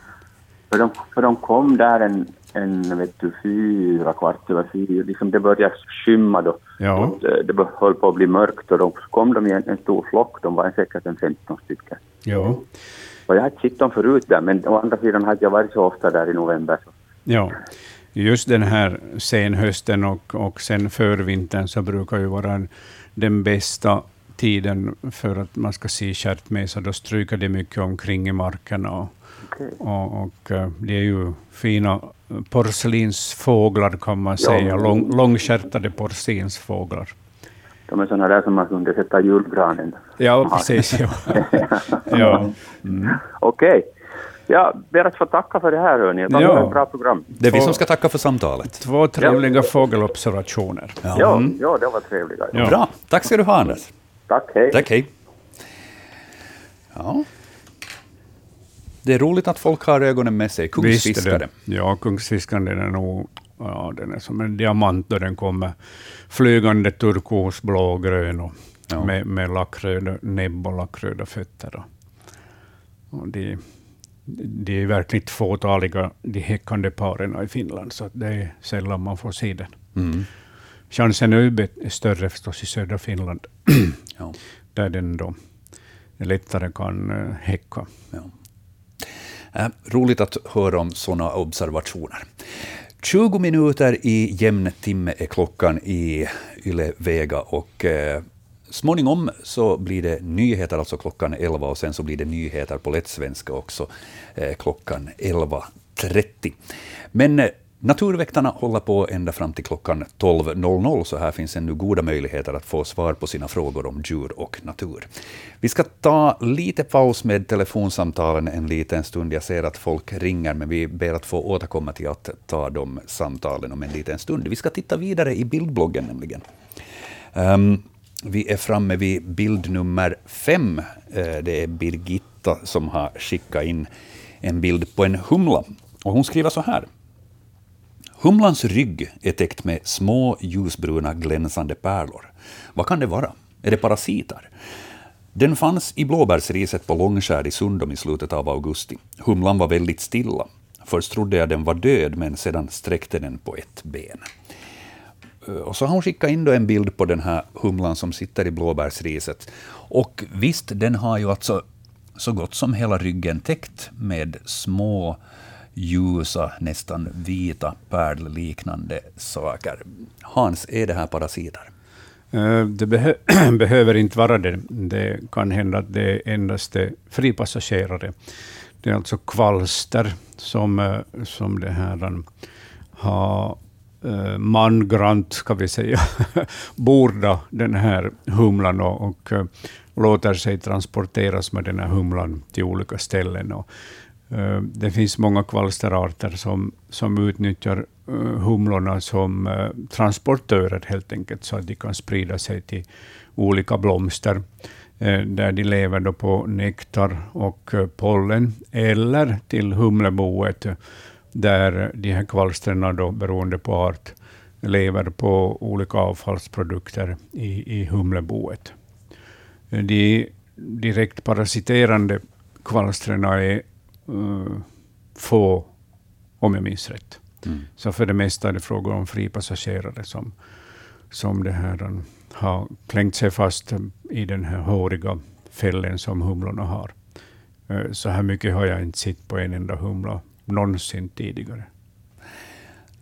S6: För de, för de kom där en, en vet du, fyra, kvart över fyra, liksom det började skymma då.
S2: Ja.
S6: Och det, det höll på att bli mörkt och då kom de i en, en stor flock, de var säkert en 15 stycken.
S2: Ja.
S6: Och jag hade sett dem förut där, men å andra sidan hade jag varit så ofta där i november. Så.
S2: Ja, just den här senhösten och, och sen förvintern så brukar ju vara den bästa tiden för att man ska se stjärtmesar. Då stryker det mycket omkring i marken och Okay. Och, och, eh, det är ju fina porslinsfåglar kan man ja. säga, Lång, långskärtade porslinsfåglar.
S6: De är sådana där som man kunde sätta julgranen.
S2: Ja, precis. Ja. *laughs*
S6: ja. Mm. Okej. Okay. Jag ber att få tacka för det här, hörni. Det var ett bra program.
S1: Det är vi som ska tacka för samtalet.
S2: Två trevliga ja. fågelobservationer.
S6: Ja. Ja, mm. ja, det var trevliga.
S1: Ja. Bra. Tack ska du ha, Anders.
S6: Tack, hej.
S1: Tack, hej. Ja. Det är roligt att folk har ögonen med sig. Kungsfiskare.
S2: Ja, kungsfiskaren den är nog ja, den är som en diamant då den kommer flygande turkosblå grön och ja. med, med lackröda näbb och lackröda fötter. Och de, de är verkligen fåtaliga, de häckande paren i Finland, så det är sällan man får se den. Mm. Chansen är större förstås i södra Finland, *clears throat* ja. där den då lättare kan uh, häcka. Ja.
S1: Äh, roligt att höra om sådana observationer. 20 minuter i jämn timme är klockan i Yle Vega och eh, småningom så blir det nyheter, alltså klockan 11, och sen så blir det nyheter på lättsvenska också eh, klockan 11.30. Men Naturväktarna håller på ända fram till klockan 12.00, så här finns ännu goda möjligheter att få svar på sina frågor om djur och natur. Vi ska ta lite paus med telefonsamtalen en liten stund. Jag ser att folk ringer, men vi ber att få återkomma till att ta de samtalen om en liten stund. Vi ska titta vidare i bildbloggen nämligen. Um, vi är framme vid bild nummer fem. Eh, det är Birgitta som har skickat in en bild på en humla. Och hon skriver så här. Humlans rygg är täckt med små ljusbruna glänsande pärlor. Vad kan det vara? Är det parasiter? Den fanns i blåbärsriset på Långskär i Sundom i slutet av augusti. Humlan var väldigt stilla. Först trodde jag den var död, men sedan sträckte den på ett ben. Eh, och så har hon skickat in en bild på den här humlan som sitter i blåbärsriset. Och visst, den har ju alltså så gott som hela ryggen täckt med små ljusa, nästan vita, pärlliknande saker. Hans, är det här parasiter?
S2: Eh, det behö *clears throat* behöver inte vara det. Det kan hända att det endast är fripassagerare. Det är alltså kvalster som, eh, som det här eh, har mangrant, ska vi säga, *laughs* borda den här humlan och, och låter sig transporteras med den här humlan till olika ställen. Och Eh, det finns många kvalsterarter som, som utnyttjar eh, humlorna som eh, transportörer helt enkelt, så att de kan sprida sig till olika blomster, där de lever då på nektar och pollen, eller till humleboet, där de här kvalstren, då, beroende på art, lever på olika avfallsprodukter i, i humleboet. De direkt parasiterande kvalstren är uh, få, om jag minns rätt. Mm. Så för det mesta är det frågor om fripassagerare som, som det här har klängt sig fast i den här håriga fällen som humlorna har. Så här mycket har jag inte sett på en enda humla någonsin tidigare.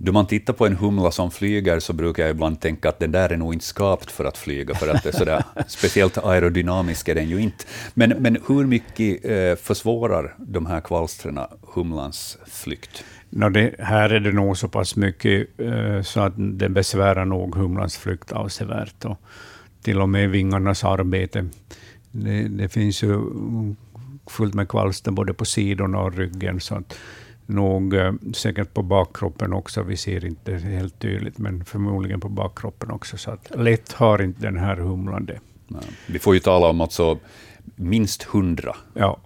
S1: Då man tittar på en humla som flyger så brukar jag ibland tänka att den där är nog inte skapt för att flyga, för att det är sådär, *laughs* speciellt aerodynamisk är den ju inte. Men, men hur mycket eh, försvårar de här kvalstren humlans flykt?
S2: No, det, här är det nog så pass mycket eh, så att det besvärar nog humlans flykt avsevärt. Och till och med vingarnas arbete. Det, det finns ju fullt med kvalster både på sidorna och ryggen. Så att nog eh, säkert på bakkroppen också. Vi ser inte helt tydligt, men förmodligen på bakkroppen också. Så att lätt har inte den här humlan det.
S1: Vi får ju tala om alltså minst hundra.
S2: Ja.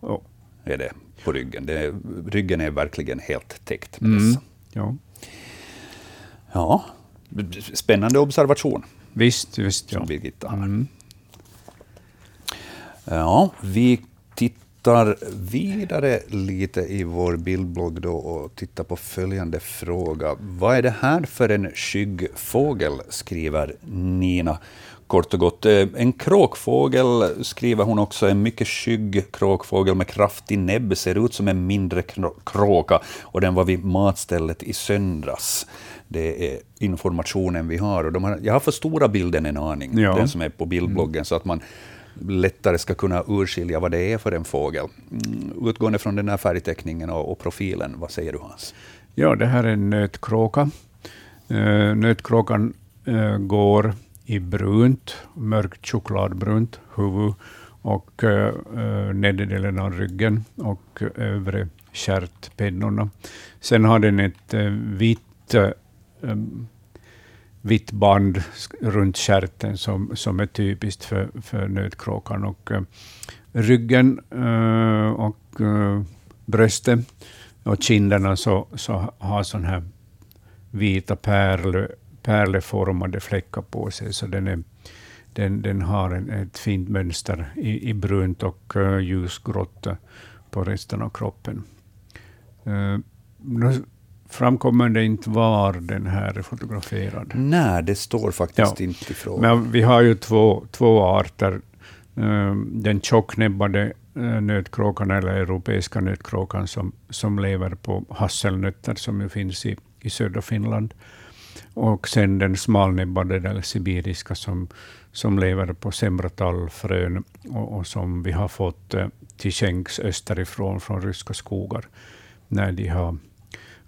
S1: Oh. Är det på ryggen. Det, ryggen är verkligen helt täckt mm.
S2: Ja.
S1: ja. Spännande observation.
S2: Visst, visst.
S1: Ja. Birgitta Mm. Ja, vi tittar tittar vidare lite i vår bildblogg då och tittar på följande fråga. Vad är det här för en skyggfågel, skriver Nina. Kort och gott, eh, en kråkfågel skriver hon också, en mycket skygg kråkfågel med kraftig näbb, ser ut som en mindre kråka, och den var vid matstället i söndags. Det är informationen vi har. Och har jag har förstorat bilden en aning, ja. den som är på bildbloggen, så att man lättare ska kunna urskilja vad det är för en fågel. Mm, utgående från den här färgteckningen och, och profilen, vad säger du Hans?
S2: Ja, det här är en nötkråka. Eh, nötkråkan eh, går i brunt, mörkt chokladbrunt huvud och eh, nedre delen av ryggen och övre stjärtpennorna. Sen har den ett vitt, vitt band runt stjärten som, som är typiskt för, för nötkråkan. Och, uh, ryggen uh, och eh, bröstet och kinderna så, så har sån här vita pärle, pärleformade fläckar på sig. Så den, är, den, den har en, ett fint mönster i, i brunt och uh, ljusgrått på resten av kroppen. Framkommer det inte var den här är fotograferad.
S1: Nej, det står faktiskt ja. inte ifrån.
S2: Men vi har ju två, två arter. Uh, den tjocknäbbade nötkråkan, eller europeiska nötkråkan, som, som lever på hasselnötter, som ju finns i, i södra Finland. Och sen den smalnäbbade, eller sibiriska, som, som lever på semratallfrön och, och som vi har fått eh, till skänks österifrån, från ryska skogar, när de har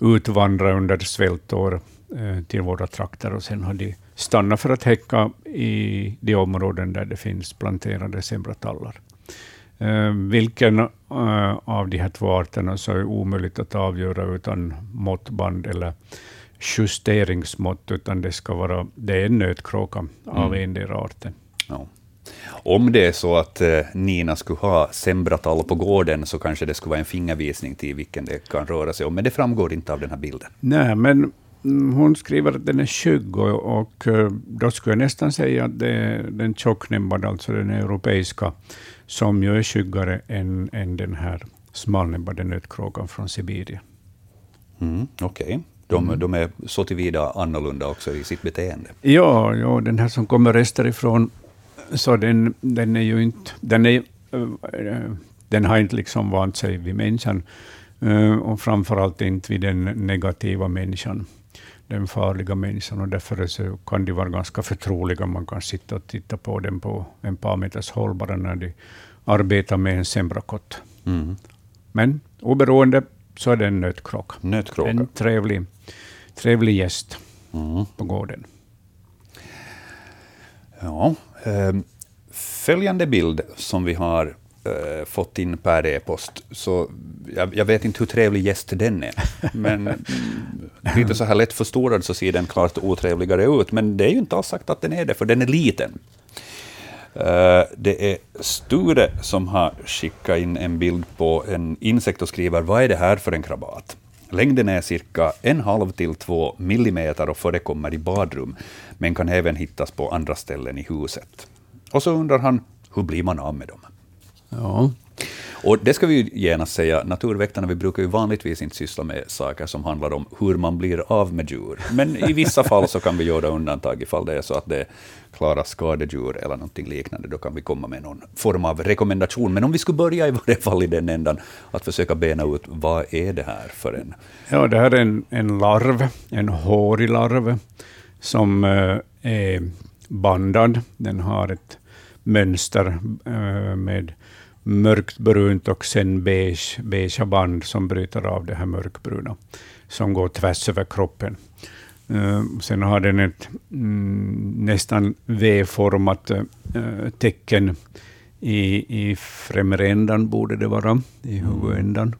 S2: utvandrat under svältår eh, till våra trakter, och sen har de stannat för att häcka i de områden där det finns planterade semratallar. Eh, vilken eh, av de här två arterna så är omöjligt att avgöra utan måttband eller justeringsmått, utan det ska vara det är en nötkråka av mm. endera arten. Ja.
S1: Om det är så att eh, Nina skulle ha sembratall på gården, så kanske det skulle vara en fingervisning till vilken det kan röra sig om, men det framgår inte av den här bilden.
S2: Nej, men mm, hon skriver att den är skygg, och, och då skulle jag nästan säga att det är den tjocknäbbade, alltså den europeiska, som ju är skyggare än, än den här smalnäbbade nötkråkan från Sibirien.
S1: Mm, Okej. Okay. De, mm. de, är så tillvida annorlunda också i sitt beteende.
S2: Ja, ja den här som kommer österifrån, så den, den är ju inte... Den, är, uh, den har inte liksom vant sig vid människan, uh, och framförallt inte vid den negativa människan, den farliga människan, och därför så kan de vara ganska förtroliga. Man kan sitta och titta på dem på en par meters håll, bara när de arbetar med en sembrakott. Mm. Men oberoende så är det en nötkråka.
S1: nötkråka.
S2: En trevlig, trevlig gäst mm. på gården.
S1: Ja, eh, följande bild som vi har eh, fått in per e-post, så jag, jag, vet inte hur trevlig gäst den är, men *laughs* lite så här lätt förstorad så ser den klart otrevligare ut, men det är ju inte alls sagt att den är det, för den är liten. Eh, det är Sture som har skickat in en bild på en insekt och skriver vad är det här för en krabat? Längden är cirka en halv till två millimeter och förekommer i badrum, men kan även hittas på andra ställen i huset. Och så undrar han, hur blir man av med dem?
S2: Ja.
S1: Och det ska vi genast säga, naturväktarna vi brukar ju vanligtvis inte syssla med saker som handlar om hur man blir av med djur. Men i vissa fall så kan vi göra undantag ifall det är så att det är klara skadedjur eller någonting liknande. Då kan vi komma med någon form av rekommendation. Men om vi skulle börja i varje fall i den ändan, att försöka bena ut vad är det här för en...
S2: Ja, det här är en, en larv, en hårig larv, som eh, är bandad. Den har ett mönster eh, med mörkt brunt och sen beige, beigea band som bryter av det här mörkbruna, som går tvärs över kroppen. Uh, sen har den ett mm, nästan V-format uh, tecken i, i främre ändan, borde det vara, i mm. huvudändan.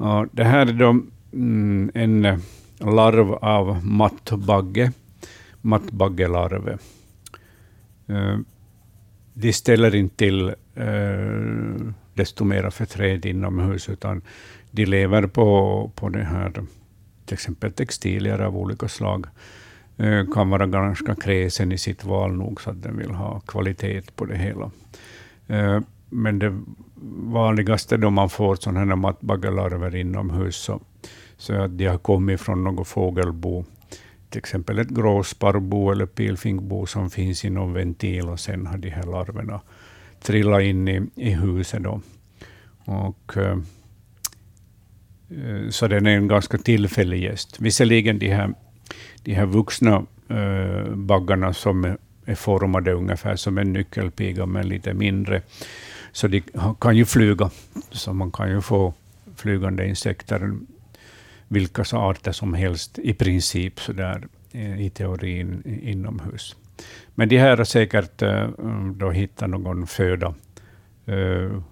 S2: Uh, det här är då mm, en larv av mattbagge, mattbaggelarv. De ställer inte till eh, desto mera förtret inomhus, utan de lever på, på det här, till exempel textilier av olika slag. Eh, kan vara ganska kräsen i sitt val nog, så att den vill ha kvalitet på det hela. Eh, men det vanligaste då man får sådana här mattbaggelarver inomhus, så, så att de har kommit från något fågelbo till exempel ett gråsparrbo eller pilfinkbo som finns i någon ventil och sen har de här larverna trillat in i, i huset. Då. Och, eh, eh, så den är en ganska tillfällig gäst. Visserligen de här, de här vuxna eh, baggarna som är formade ungefär som en nyckelpiga, men lite mindre. Så de kan ju flyga, så man kan ju få flygande insekter, vilka arter som helst, i princip så där, eh, i teorin inomhus. Men de här har säkert uh, då hittat någon föda. Uh,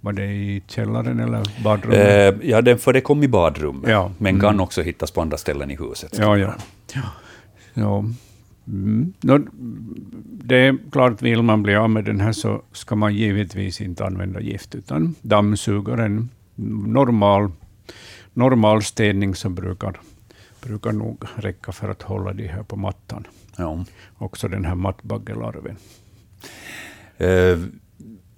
S2: var det i källaren eller badrummet?
S1: Ja, den förekom i badrummet, ja. men mm. kan också hittas på andra ställen i huset.
S2: Ja, ja. ja. ja. Mm. No, det är klart, vill man bli av med den här så ska man givetvis inte använda gift, utan dammsuga en normal, normal städning som brukar, brukar nog räcka för att hålla de här på mattan. Ja. Också den här mattbaggelarven.
S1: Uh,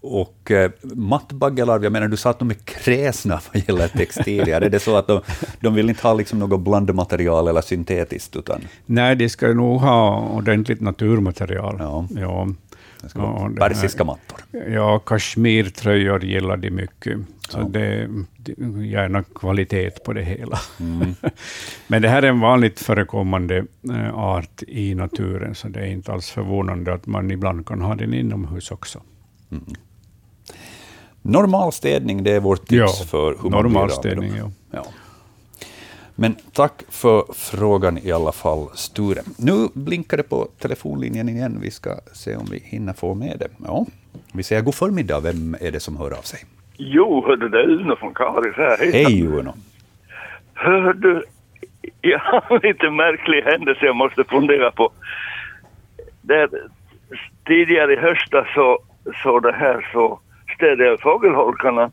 S1: och eh, mattbaggelarv, jag menar du sa att de är kräsna vad gäller textilier. är det så att de, de vill inte ha liksom något blandmaterial eller syntetiskt? Utan...
S2: Nej, de ska nog ha ordentligt naturmaterial. Ja. Ja.
S1: Ja, persiska mattor.
S2: Ja, kashmirtröjor gillar de mycket. Så ja. det är gärna kvalitet på det hela. Mm. *laughs* Men det här är en vanligt förekommande eh, art i naturen, så det är inte alls förvånande att man ibland kan ha den inomhus också. Mm.
S1: Normal städning, det är vårt tips ja, för hur man
S2: normal städning, ja. ja.
S1: Men tack för frågan i alla fall, Sture. Nu blinkar det på telefonlinjen igen. Vi ska se om vi hinner få med det. Ja. Vi säger god förmiddag. Vem är det som hör av sig?
S7: Jo, det är Uno från Karis här.
S1: Hej Uno.
S7: Hör du, jag har en lite märklig händelse jag måste fundera på. Där, tidigare i höstas så, så det här så städade jag fågelholkarna.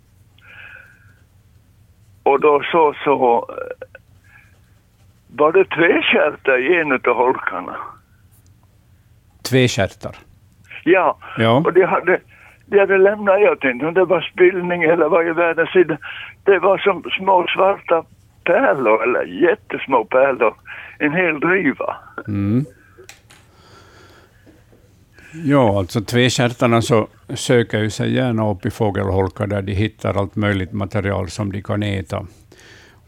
S7: Och då så, så var det tvekärtar i en av holkarna.
S2: Tvekärtar?
S7: Ja, ja. och de hade, de hade lämnat, jag tänkte om det var spillning eller vad i världen sida. Det var som små svarta pärlor, eller jättesmå pärlor. En hel driva. Mm.
S2: Ja, alltså tvekärtarna så söker ju sig gärna upp i fågelholkar där de hittar allt möjligt material som de kan äta.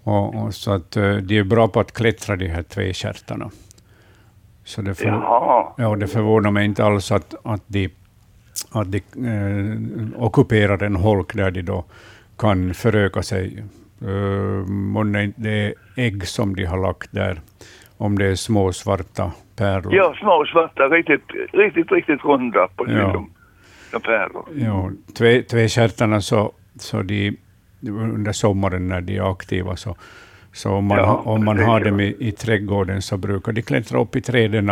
S2: Och, och så att, uh, de är bra på att klättra, de här tvekärtarna. Så det, för, ja, det förvånar mig inte alls att, att de, att de eh, ockuperar en holk där de då kan föröka sig. Uh, det är ägg som de har lagt där, om det är små svarta pärlor.
S7: Ja, små svarta, riktigt, riktigt, riktigt runda på ja. de pärlor.
S2: Ja, tvekärtarna så, så de under sommaren när de är aktiva. Så, så om man, ja, om man har dem i, i trädgården så brukar de klättra upp i träden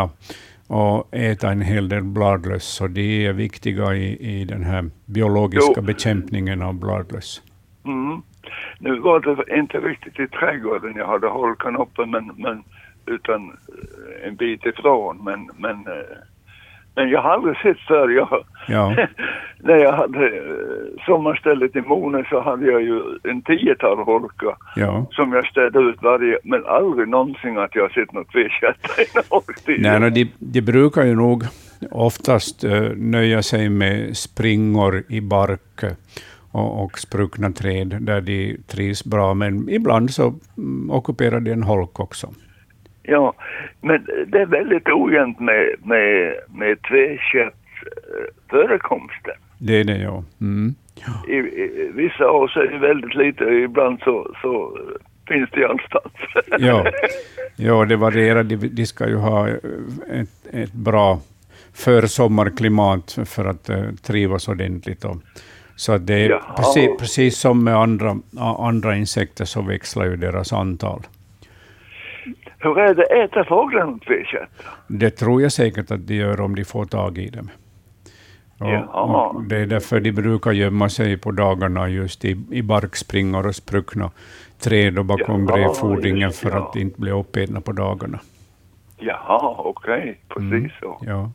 S2: och äta en hel del bladlöss, så de är viktiga i, i den här biologiska jo. bekämpningen av bladlöss.
S7: Mm. Nu var det inte riktigt i trädgården jag hade holkan uppe, men, men utan en bit ifrån. Men, men eh, men jag har aldrig sett förr. Jag, ja. *laughs* när jag hade eh, sommarstället i Mone så hade jag ju en tiotal holkar ja. som jag städade ut varje, men aldrig någonsin att jag har sett något tvekötta i en holk.
S2: Nej, no, de, de brukar ju nog oftast uh, nöja sig med springor i bark och, och spruckna träd där de trivs bra, men ibland så um, ockuperar de en holk också.
S7: Ja, men det är väldigt ojämnt med, med, med tveköttsförekomsten.
S2: Det är det, ja. Mm. ja.
S7: I, I, vissa år så är det väldigt lite, ibland så, så finns det allstans.
S2: ja. *laughs* ja, det varierar. De, de ska ju ha ett, ett bra försommarklimat för att uh, trivas ordentligt. Och, så det är precis, precis som med andra, andra insekter så växlar ju deras antal.
S7: Hur är det, äter fåglarna tvekkött?
S2: Det tror jag säkert att de gör om de får tag i dem. Och, och det är därför de brukar gömma sig på dagarna just i, i barkspringor och spruckna träd och bakom ja, brevfodringen för ja. att inte bli uppätna på dagarna.
S7: Jaha, okej, okay. precis mm. så.
S2: Ja.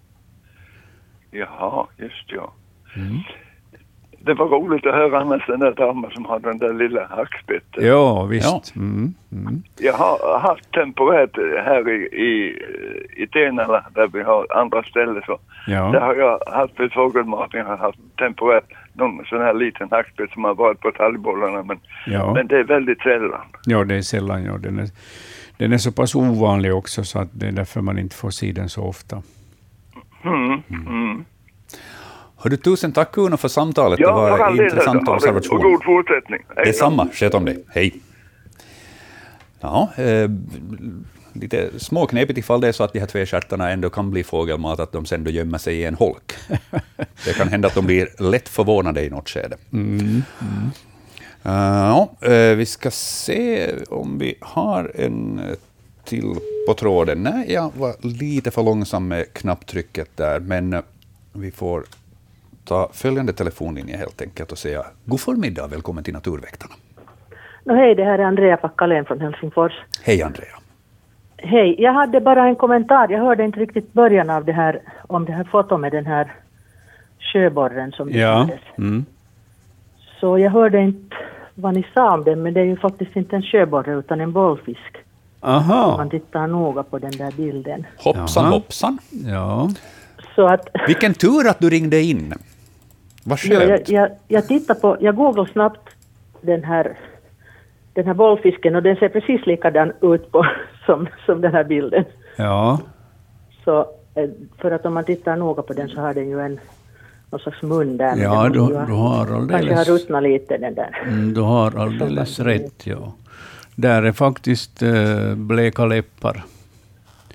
S7: Jaha, just ja. Mm det var roligt att höra annars den där damen som hade den där lilla hackspetten.
S2: Ja, visst. Ja. Mm, mm.
S7: Jag har haft temporärt här i, i, i Tenala där vi har andra ställen så. Ja. Där har jag haft ett fågelmat, jag har haft temporärt någon sån här liten hackspett som har varit på talgbollarna men, ja. men det är väldigt sällan.
S2: Ja, det är sällan. Ja. Den, är, den är så pass ovanlig också så att det är därför man inte får se den så ofta.
S7: Mm.
S1: Hördu, tusen tack Uno för samtalet. Ja, det var en intressant observation.
S7: Och god fortsättning.
S1: Hej Detsamma. Sköt om dig. Hej. Ja, eh, lite småknepigt ifall det är så att de här tvestjärtarna ändå kan bli fågelmat, att de sen då gömmer sig i en holk. *laughs* det kan hända att de blir lätt förvånade i något skede. Mm. Mm. Uh, ja, uh, vi ska se om vi har en till på tråden. Nej, jag var lite för långsam med knapptrycket där, men vi får ta följande telefonlinje helt enkelt och säga god förmiddag, välkommen till Naturväktarna.
S8: No, hej, det här är Andrea Packalén från Helsingfors.
S1: Hej Andrea.
S8: Hej, jag hade bara en kommentar. Jag hörde inte riktigt början av det här, om det här fotot med den här sjöborren som
S2: ja. Mm.
S8: Så jag hörde inte vad ni sa om den, men det är ju faktiskt inte en sjöborre utan en bollfisk.
S2: Aha. Om
S8: man tittar noga på den där bilden.
S1: Hoppsan
S2: Jaha.
S1: hoppsan.
S2: Ja.
S8: Så att,
S1: Vilken tur att du ringde in. Vad skönt.
S8: jag, jag, jag tittar på, jag googlade snabbt den här den här bollfisken och den ser precis likadan ut på, *laughs* som, som den här bilden.
S2: Ja.
S8: Så eh, för att om man tittar noga på den så har den ju en någon slags mun där.
S2: Ja, du, du har alldeles...
S8: Kanske har ruttnat lite den där.
S2: Mm, du har alldeles rätt, ja. Där är faktiskt äh, bleka läppar.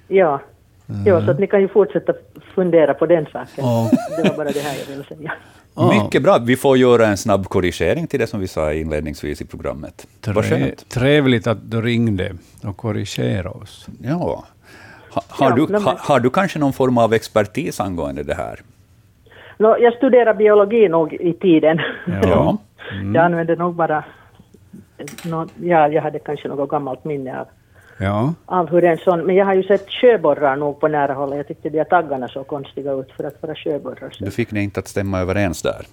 S8: Ja. Mm. ja, så att ni kan ju fortsätta fundera på den saken. Oh. Det var bara det här jag ville säga.
S1: Ah. Mycket bra. Vi får göra en snabb korrigering till det som vi sa inledningsvis i programmet.
S2: Trä, trevligt att du ringde och korrigerade oss.
S1: Ja. Ha, har, ja, du, ha, har du kanske någon form av expertis angående det här?
S8: No, jag studerar biologi nog i tiden.
S1: Ja.
S8: Mm. jag använde nog bara... No, ja, jag hade kanske något gammalt minne av
S2: ja.
S8: av hur en sån, men jag har ju sett sjöborrar nog på nära håll. Jag tyckte de taggarna såg konstiga ut för att vara sjöborrar.
S1: Så. Du fick det inte att stämma överens där?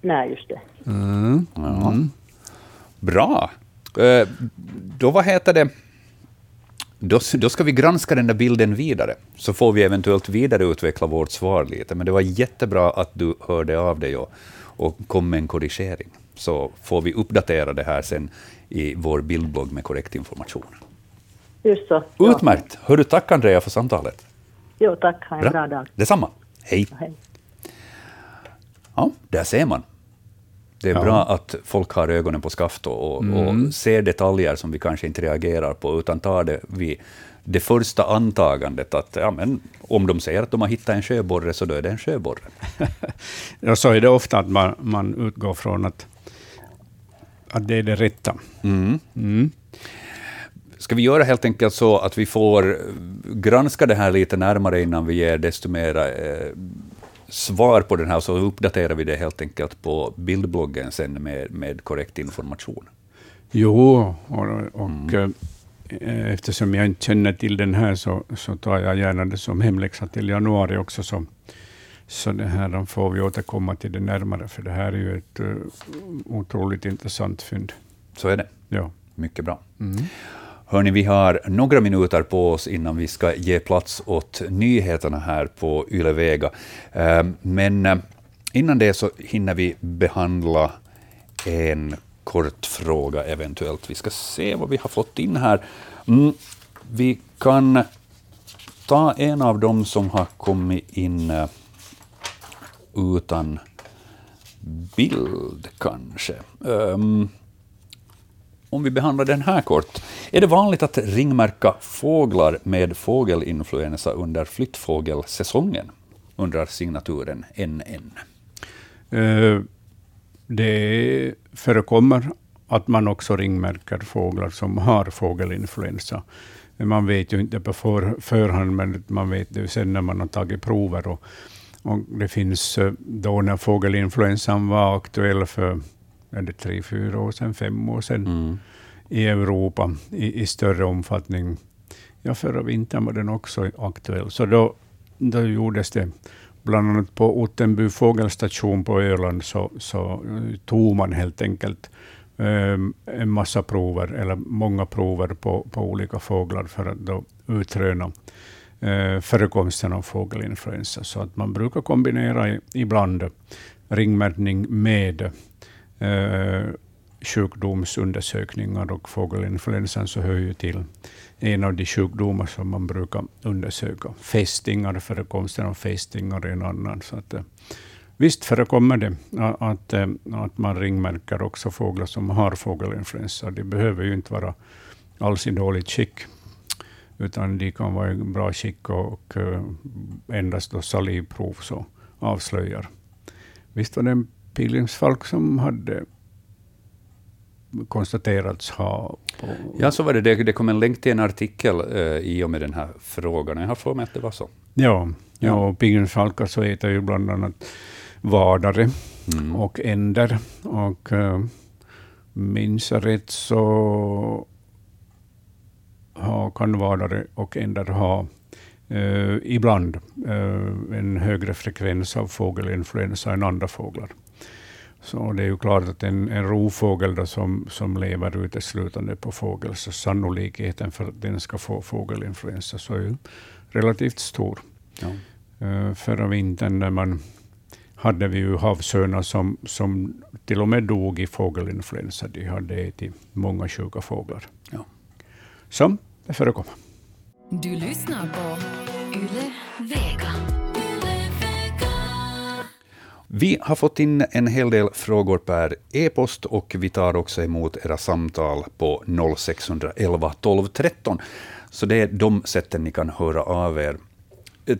S8: Nej, just det.
S2: Mm.
S1: Ja. Bra. Eh, då vad heter det? Då, då ska vi granska den där bilden vidare, så får vi eventuellt vidareutveckla vårt svar lite. Men det var jättebra att du hörde av dig och, och kom med en korrigering. Så får vi uppdatera det här sen i vår bildblogg med korrekt information.
S8: Just så.
S1: Utmärkt. Hör du, tack Andrea för samtalet.
S8: Jo, tack. Ha en bra, bra dag.
S1: Detsamma. Hej.
S8: Hej.
S1: Ja, där ser man. Det är ja. bra att folk har ögonen på skaft och, och, mm. och, ser detaljer som vi kanske inte reagerar på, utan tar det vid det första antagandet att ja, men, om de säger att de har hittat en sjöborre, så då är det en sjöborre.
S2: ja, så är det ofta att man, man utgår från att, att det är det rätta.
S1: Mm. Mm. Ska vi göra helt enkelt så att vi får granska det här lite närmare innan vi ger desto mera eh, svar på den här, så uppdaterar vi det helt enkelt på bildbloggen sen med, med korrekt information.
S2: Jo, och, och mm. eh, eftersom jag inte känner till den här så, så tar jag gärna det som hemläxa till januari också. Så, så det här då får vi återkomma till det närmare, för det här är ju ett uh, otroligt intressant fynd.
S1: Så är det.
S2: Ja.
S1: Mycket bra.
S2: Mm.
S1: Hörni, vi har några minuter på oss innan vi ska ge plats åt nyheterna här på Yle Vega. Eh, men eh, innan det så hinner vi behandla en kort fråga eventuellt. Vi ska se vad vi har fått in här. Mm, vi kan ta en av dem som har kommit in eh, utan bild kanske. Um, om vi behandlar den här kort. Är det vanligt att ringmärka fåglar med fågelinfluensa under flyttfågelsäsongen? undrar signaturen NN.
S2: Uh, eh, det förekommer att man också ringmärker fåglar som har fågelinfluensa. Man vet ju inte på för, förhand, men man vet det sen när man har tagit prover. Och, och det finns eh, då när fågelinfluensan var aktuell för är det tre, fyra år sedan, fem år sedan,
S1: mm.
S2: i Europa i, i, större omfattning. Ja, förra vintern var den också aktuell. Så då, då gjordes det, bland annat på Ottenby fågelstation på Öland, så, så tog man helt enkelt um, en massa prover, eller många prover på, på olika fåglar för att då utröna uh, förekomsten av fågelinfluensa. Så att man brukar kombinera i, ibland ringmärkning med eh, sjukdomsundersökningar och fågelinfluensan så hör ju till en av de sjukdomar som man brukar undersöka. Fästingar, förekomsten av fästingar är en annan. Så att, eh, visst förekommer det att, eh, att man ringmärker också fåglar som har fågelinfluensa. De behöver ju inte vara alls i dåligt skick, utan de kan vara i bra skick och, eh, endast då salivprov så avslöjar. Visst var det en pilgrimsfalk som hade konstaterats ha...
S1: Ja, så var det. Det kom en länk till en artikel eh, i och med den här frågan. Jag har för mig att det var så.
S2: Ja, ja och pilgrimsfalkar så äter ju bland annat vadare mm. och änder. Och uh, minns jag rätt så ha, kan vadare och änder ha uh, ibland uh, en högre frekvens av fågelinfluensa än andra fåglar. Så det är ju klart att en, en rovfågel då som, som lever uteslutande på fågel, så sannolikheten för att den ska få fågelinfluensa så är ju relativt stor. Ja. Uh, förra vintern när man hade vi ju havsörnar som, som till och med dog i fågelinfluensa. De hade ätit många sjuka fåglar. Ja. Så det förekommer. Du lyssnar på Yle Vega.
S1: Vi har fått in en hel del frågor per e-post och vi tar också emot era samtal på 0611 12 13. Så det är de sätten ni kan höra av er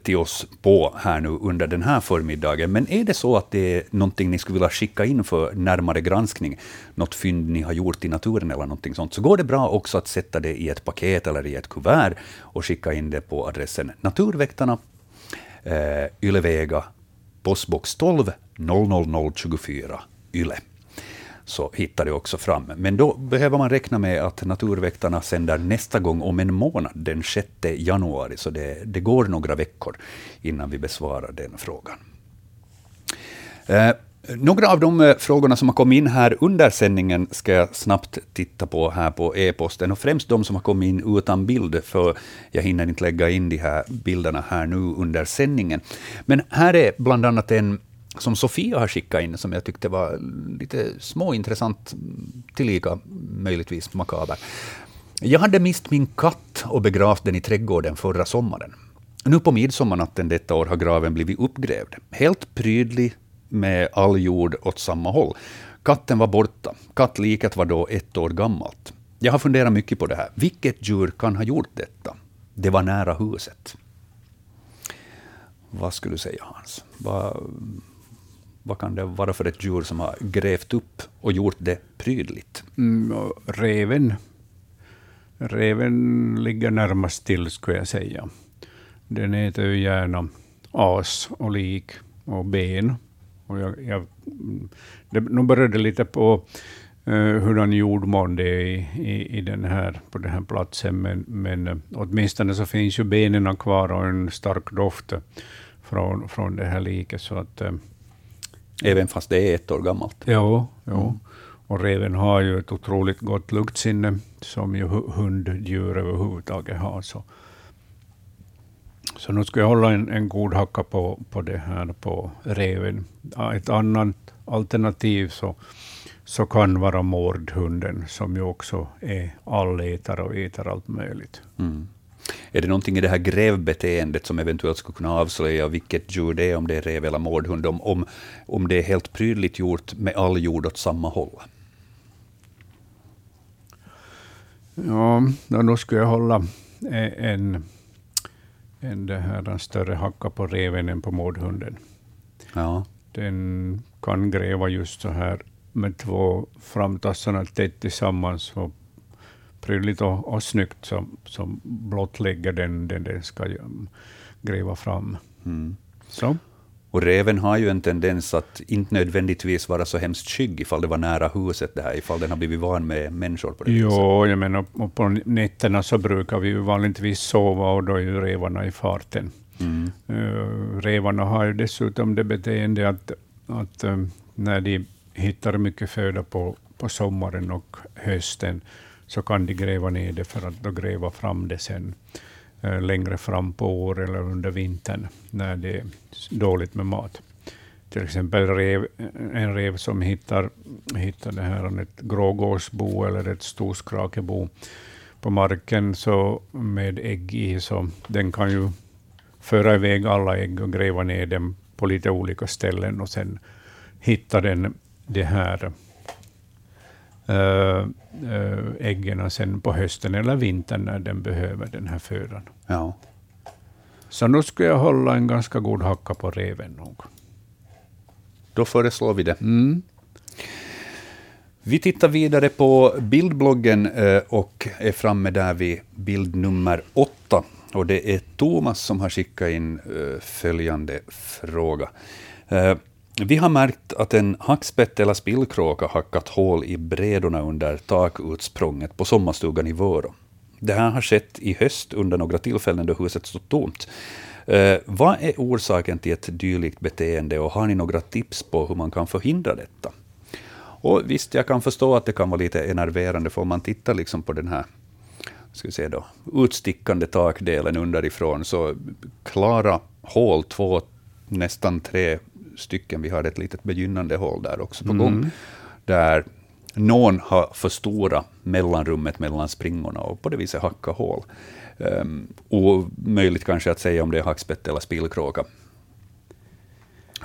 S1: till oss på här nu under den här förmiddagen. Men är det så att det är någonting ni skulle vilja skicka in för närmare granskning, något fynd ni har gjort i naturen eller någonting sånt, så går det bra också att sätta det i ett paket eller i ett kuvert och skicka in det på adressen Naturväktarna, eh, Ylevega postbox 12 00024 YLE så hittar det också fram. Men då behöver man räkna med att Naturväktarna sänder nästa gång om en månad, den 6 januari, så det, det går några veckor innan vi besvarar den frågan. Eh, några av de eh, frågorna som har kommit in här under sändningen ska jag snabbt titta på här på e-posten, och främst de som har kommit in utan bild, för jag hinner inte lägga in de här bilderna här nu under sändningen. Men här är bland annat en som Sofia har skickat in, som jag tyckte var lite småintressant, tillika möjligtvis makaber. Jag hade mist min katt och begravt den i trädgården förra sommaren. Nu på midsommarnatten detta år har graven blivit uppgrävd. Helt prydlig, med all jord åt samma håll. Katten var borta. Kattliket var då ett år gammalt. Jag har funderat mycket på det här. Vilket djur kan ha gjort detta? Det var nära huset. Vad skulle du säga, Hans? Vad, vad kan det vara för ett djur som har grävt upp och gjort det prydligt?
S2: Mm, reven. Reven ligger närmast till, skulle jag säga. Den äter ju gärna as och lik och ben. Och jag, jag, det, nu började lite på uh, hurdan jordmån det är i, i, i, den här, på den här platsen, men, men uh, åtminstone så finns ju benen kvar och en stark doft från, från det här liket. Så att, uh,
S1: Även fast det är ett år gammalt?
S2: Jo, jo. Mm. och reven har ju ett otroligt gott luktsinne, som ju hunddjur överhuvudtaget har. Så så nu ska jag hålla en, en god hacka på, på det här på reven. Ett annat alternativ så, så kan vara mårdhunden, som ju också är allätare och äter allt möjligt. Mm.
S1: Är det någonting i det här grävbeteendet som eventuellt skulle kunna avslöja vilket djur det är, om det är rev eller mårdhund, om, om, om det är helt prydligt gjort med all jord åt samma håll?
S2: Ja, då skulle jag hålla en en det här, en större hacka på reven än på mårdhunden. Ja. Den kan gräva just så här med två framtassarna tätt tillsammans och prydligt och, och snyggt som, som blottlägger den, den den ska gräva fram. Mm. Så.
S1: Och reven har ju en tendens att inte nödvändigtvis vara så hemskt skygg ifall det var nära huset, det här, ifall den har blivit van med människor på det
S2: Jo, viset. jag menar, och på nätterna så brukar vi ju vanligtvis sova och då är ju revarna i farten. Mm. Uh, revarna har ju dessutom det beteende att, att um, när de hittar mycket föda på, på sommaren och hösten, så kan de gräva ner det för att då gräva fram det sen. Eh, längre fram på år eller under vintern när det är dåligt med mat. till exempel rev, en rev som hittar, hittar det här, ett grågåsbo eller ett storskrakebo på marken så med ägg i, så den kan ju föra iväg alla ägg och gräva ner dem på lite olika ställen och sen hitta den det här äggen sen på hösten eller vintern när den behöver den här födan.
S1: Ja.
S2: Så nu skulle jag hålla en ganska god hacka på reven nog.
S1: Då föreslår vi det.
S2: Mm.
S1: Vi tittar vidare på bildbloggen eh, och är framme där vid bild nummer åtta. Och det är Thomas som har skickat in eh, följande fråga. Vi har märkt att en hackspett eller spillkråka hackat hål i brädorna under takutsprånget på sommarstugan i Vörå. Det här har skett i höst under några tillfällen då huset stått tomt. Eh, vad är orsaken till ett dylikt beteende och har ni några tips på hur man kan förhindra detta? Och visst, jag kan förstå att det kan vara lite enerverande, för om man tittar liksom på den här ska vi säga då, utstickande takdelen underifrån, så klara hål, två, nästan tre stycken. Vi har ett litet begynnande hål där också på gång, mm. där någon har förstorat mellanrummet mellan springorna och på det viset hacka hål. Um, omöjligt kanske att säga om det är hackspett eller spillkråka,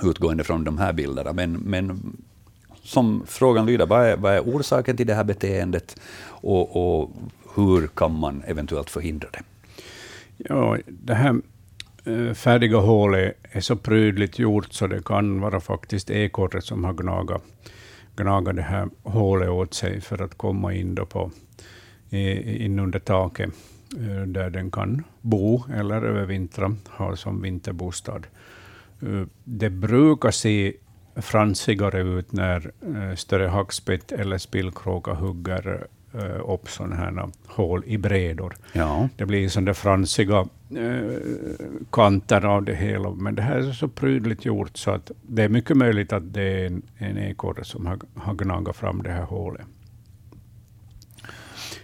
S1: utgående från de här bilderna. Men, men som frågan lyder, vad är, vad är orsaken till det här beteendet och, och hur kan man eventuellt förhindra det?
S2: Ja, det här färdiga hålet är så prydligt gjort så det kan vara faktiskt ekorret som har gnagat, gnagat det här hålet åt sig för att komma in då på, in under taket eh, där den kan bo eller övervintra, ha som vinterbostad. Eh, det brukar se fransigare ut när större hackspett eller spillkråka hugger upp sådana här hål i brädor.
S1: Ja.
S2: Det blir sådana fransiga kanter av det hela, men det här är så prydligt gjort så att det är mycket möjligt att det är en, en ekorre som har, har gnagat fram det här hålet.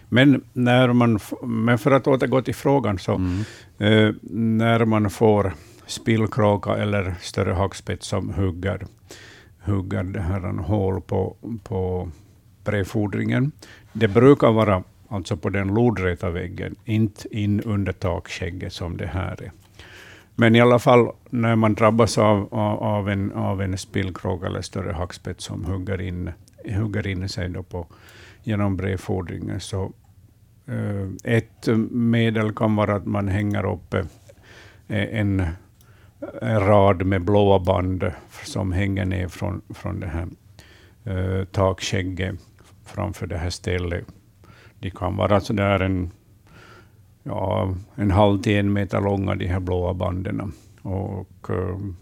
S2: Men, när man, men för att återgå till frågan, så mm. uh, när man får spillkråka eller större hackspett som hugger, hugger det här hål på, på brevfodringen, det brukar vara alltså på den lodräta väggen, inte in under takskägget som det här är. Men i alla fall, när man drabbas av, av, en, av en spillkråka eller större hackspett som hugger in, hugger in sig då på, genom brevfodringen, så eh, ett medel kan vara att man hänger upp eh, en, en rad med blåa band som hänger ner från, från det här eh, takskägget framför det här stället. De kan vara så där en, ja, en halv till en meter långa, de här blåa banden. Och um,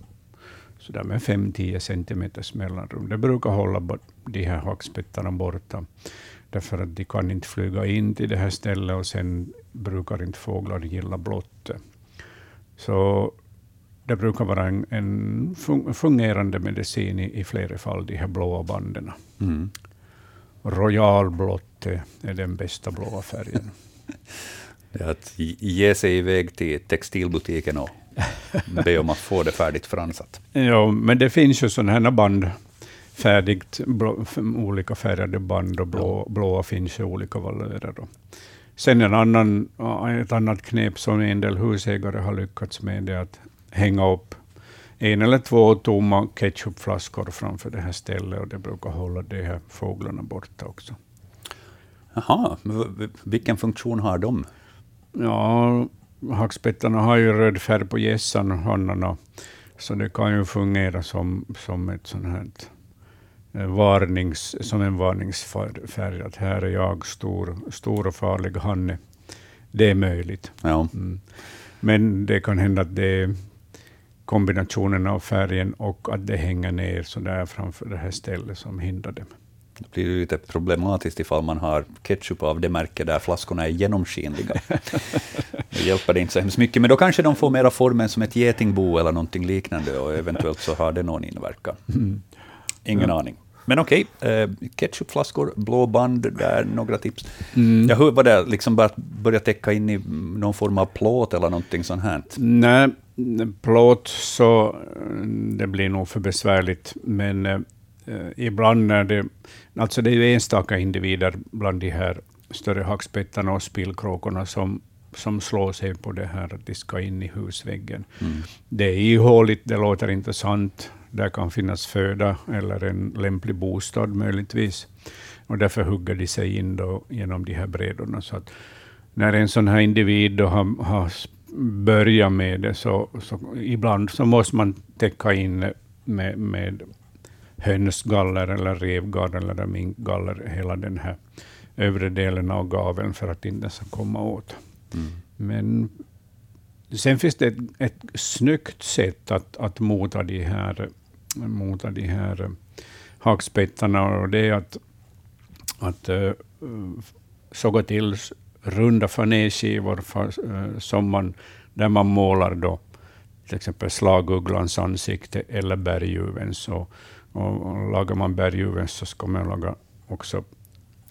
S2: så där med 5-10 centimeters mellanrum. Det brukar hålla de här hackspettarna borta. Därför att de kan inte flyga in till det här stället och sen brukar inte fåglar gilla blått. Så det brukar vara en, en fungerande medicin i, i flera fall, de här blåa banden. Mm. Royalblått är den bästa blåa färgen. *laughs*
S1: Det är att ge sig iväg till textilbutiken och be om att få det färdigt fransat. *laughs*
S2: Ja, men det finns ju sådana här band, färdigt, blå, olika färgade band och blå, blåa finns i olika valörer. Sen en annan, ett annat knep som en del husägare har lyckats med, är att hänga upp en eller två tomma ketchupflaskor framför det här stället och det brukar hålla de här fåglarna borta också.
S1: Jaha, vilken funktion har de?
S2: Ja, hackspettarna har ju röd färg på gässan och hannarna, så det kan ju fungera som, som ett sånt här eh, varnings, som en varningsfärg, att här är jag stor, stor och farlig hanne. Det är möjligt.
S1: Ja.
S2: Mm. Men det kan hända att det är kombinationen av färgen och att det hänger ner så där framför det här stället som hindrar det.
S1: Det blir lite problematiskt ifall man har ketchup av det märke där flaskorna är genomskinliga. *laughs* det hjälper det inte så hemskt mycket, men då kanske de får mera formen som ett getingbo eller någonting liknande, och eventuellt så har det någon inverkan. Mm. Ingen ja. aning. Men okej, okay, eh, ketchupflaskor, blå band, där några tips. Mm. Jag hör, var det liksom bara att börja täcka in i någon form av plåt eller någonting sånt här?
S2: Nej, plåt så det blir nog för besvärligt, men eh, ibland när det... Alltså det är ju enstaka individer bland de här större hackspettarna och spillkråkorna som, som slår sig på det här att de ska in i husväggen. Mm. Det är ihåligt, det låter intressant, där kan finnas föda eller en lämplig bostad möjligtvis. Och därför hugger de sig in då genom de här brädorna. Så att när en sån här individ då har, har börjat med det, så, så ibland så måste man täcka in med, med hönsgaller eller revgaller eller minkgaller, hela den här övre delen av gaveln för att inte ska komma åt. Mm. Men sen finns det ett, ett snyggt sätt att, att mota de här, mota de här hakspettarna, och det är att, att uh, såga till runda fanéskivor uh, som man, där man målar då till exempel slagugglans ansikte eller berguvens. Och, och, och lagar man berguvens så ska man laga också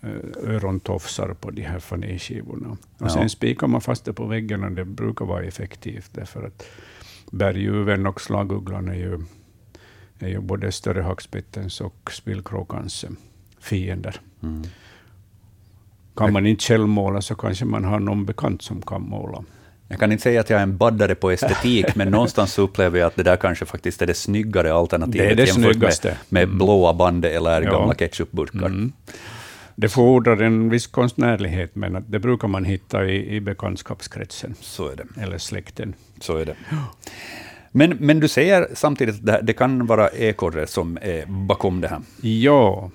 S2: Eh, örontofsar på de här fanéskivorna. Och ja. sen spikar man fast det på väggen och det brukar vara effektivt, därför att berguven och slagugglan är ju, är ju både större hackspettens och spillkråkans eh, fiender. Mm. Kan man inte själv måla så kanske man har någon bekant som kan måla.
S1: Jag kan inte säga att jag är en baddare på estetik, *laughs* men någonstans upplever jag att det där kanske faktiskt är det snyggare alternativet det är det jämfört snyggaste. med, med mm. blåa bandet eller ja. gamla ketchupburkar. Mm.
S2: Det fordrar en viss konstnärlighet, men det brukar man hitta i, i bekantskapskretsen.
S1: Så är det.
S2: Eller släkten.
S1: Så är det. Men, men du säger samtidigt att det, det kan vara ekorre som är bakom det här?
S2: Ja.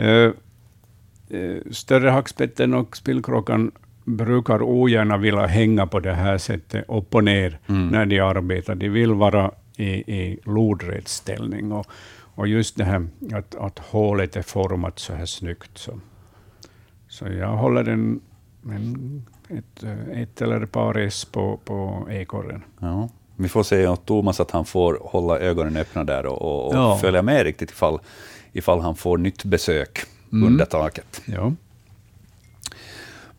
S2: Uh, större hackspetten och spillkråkan brukar ogärna vilja hänga på det här sättet upp och ner mm. när de arbetar. De vill vara i, i lodrättsställning. Och, och just det här att, att hålet är format så här snyggt. Så, så jag håller en, en, ett, ett eller ett par S på, på ekorren.
S1: Ja. Vi får se åt Thomas att han får hålla ögonen öppna där och, och ja. följa med riktigt ifall, ifall han får nytt besök mm. under taket.
S2: Ja.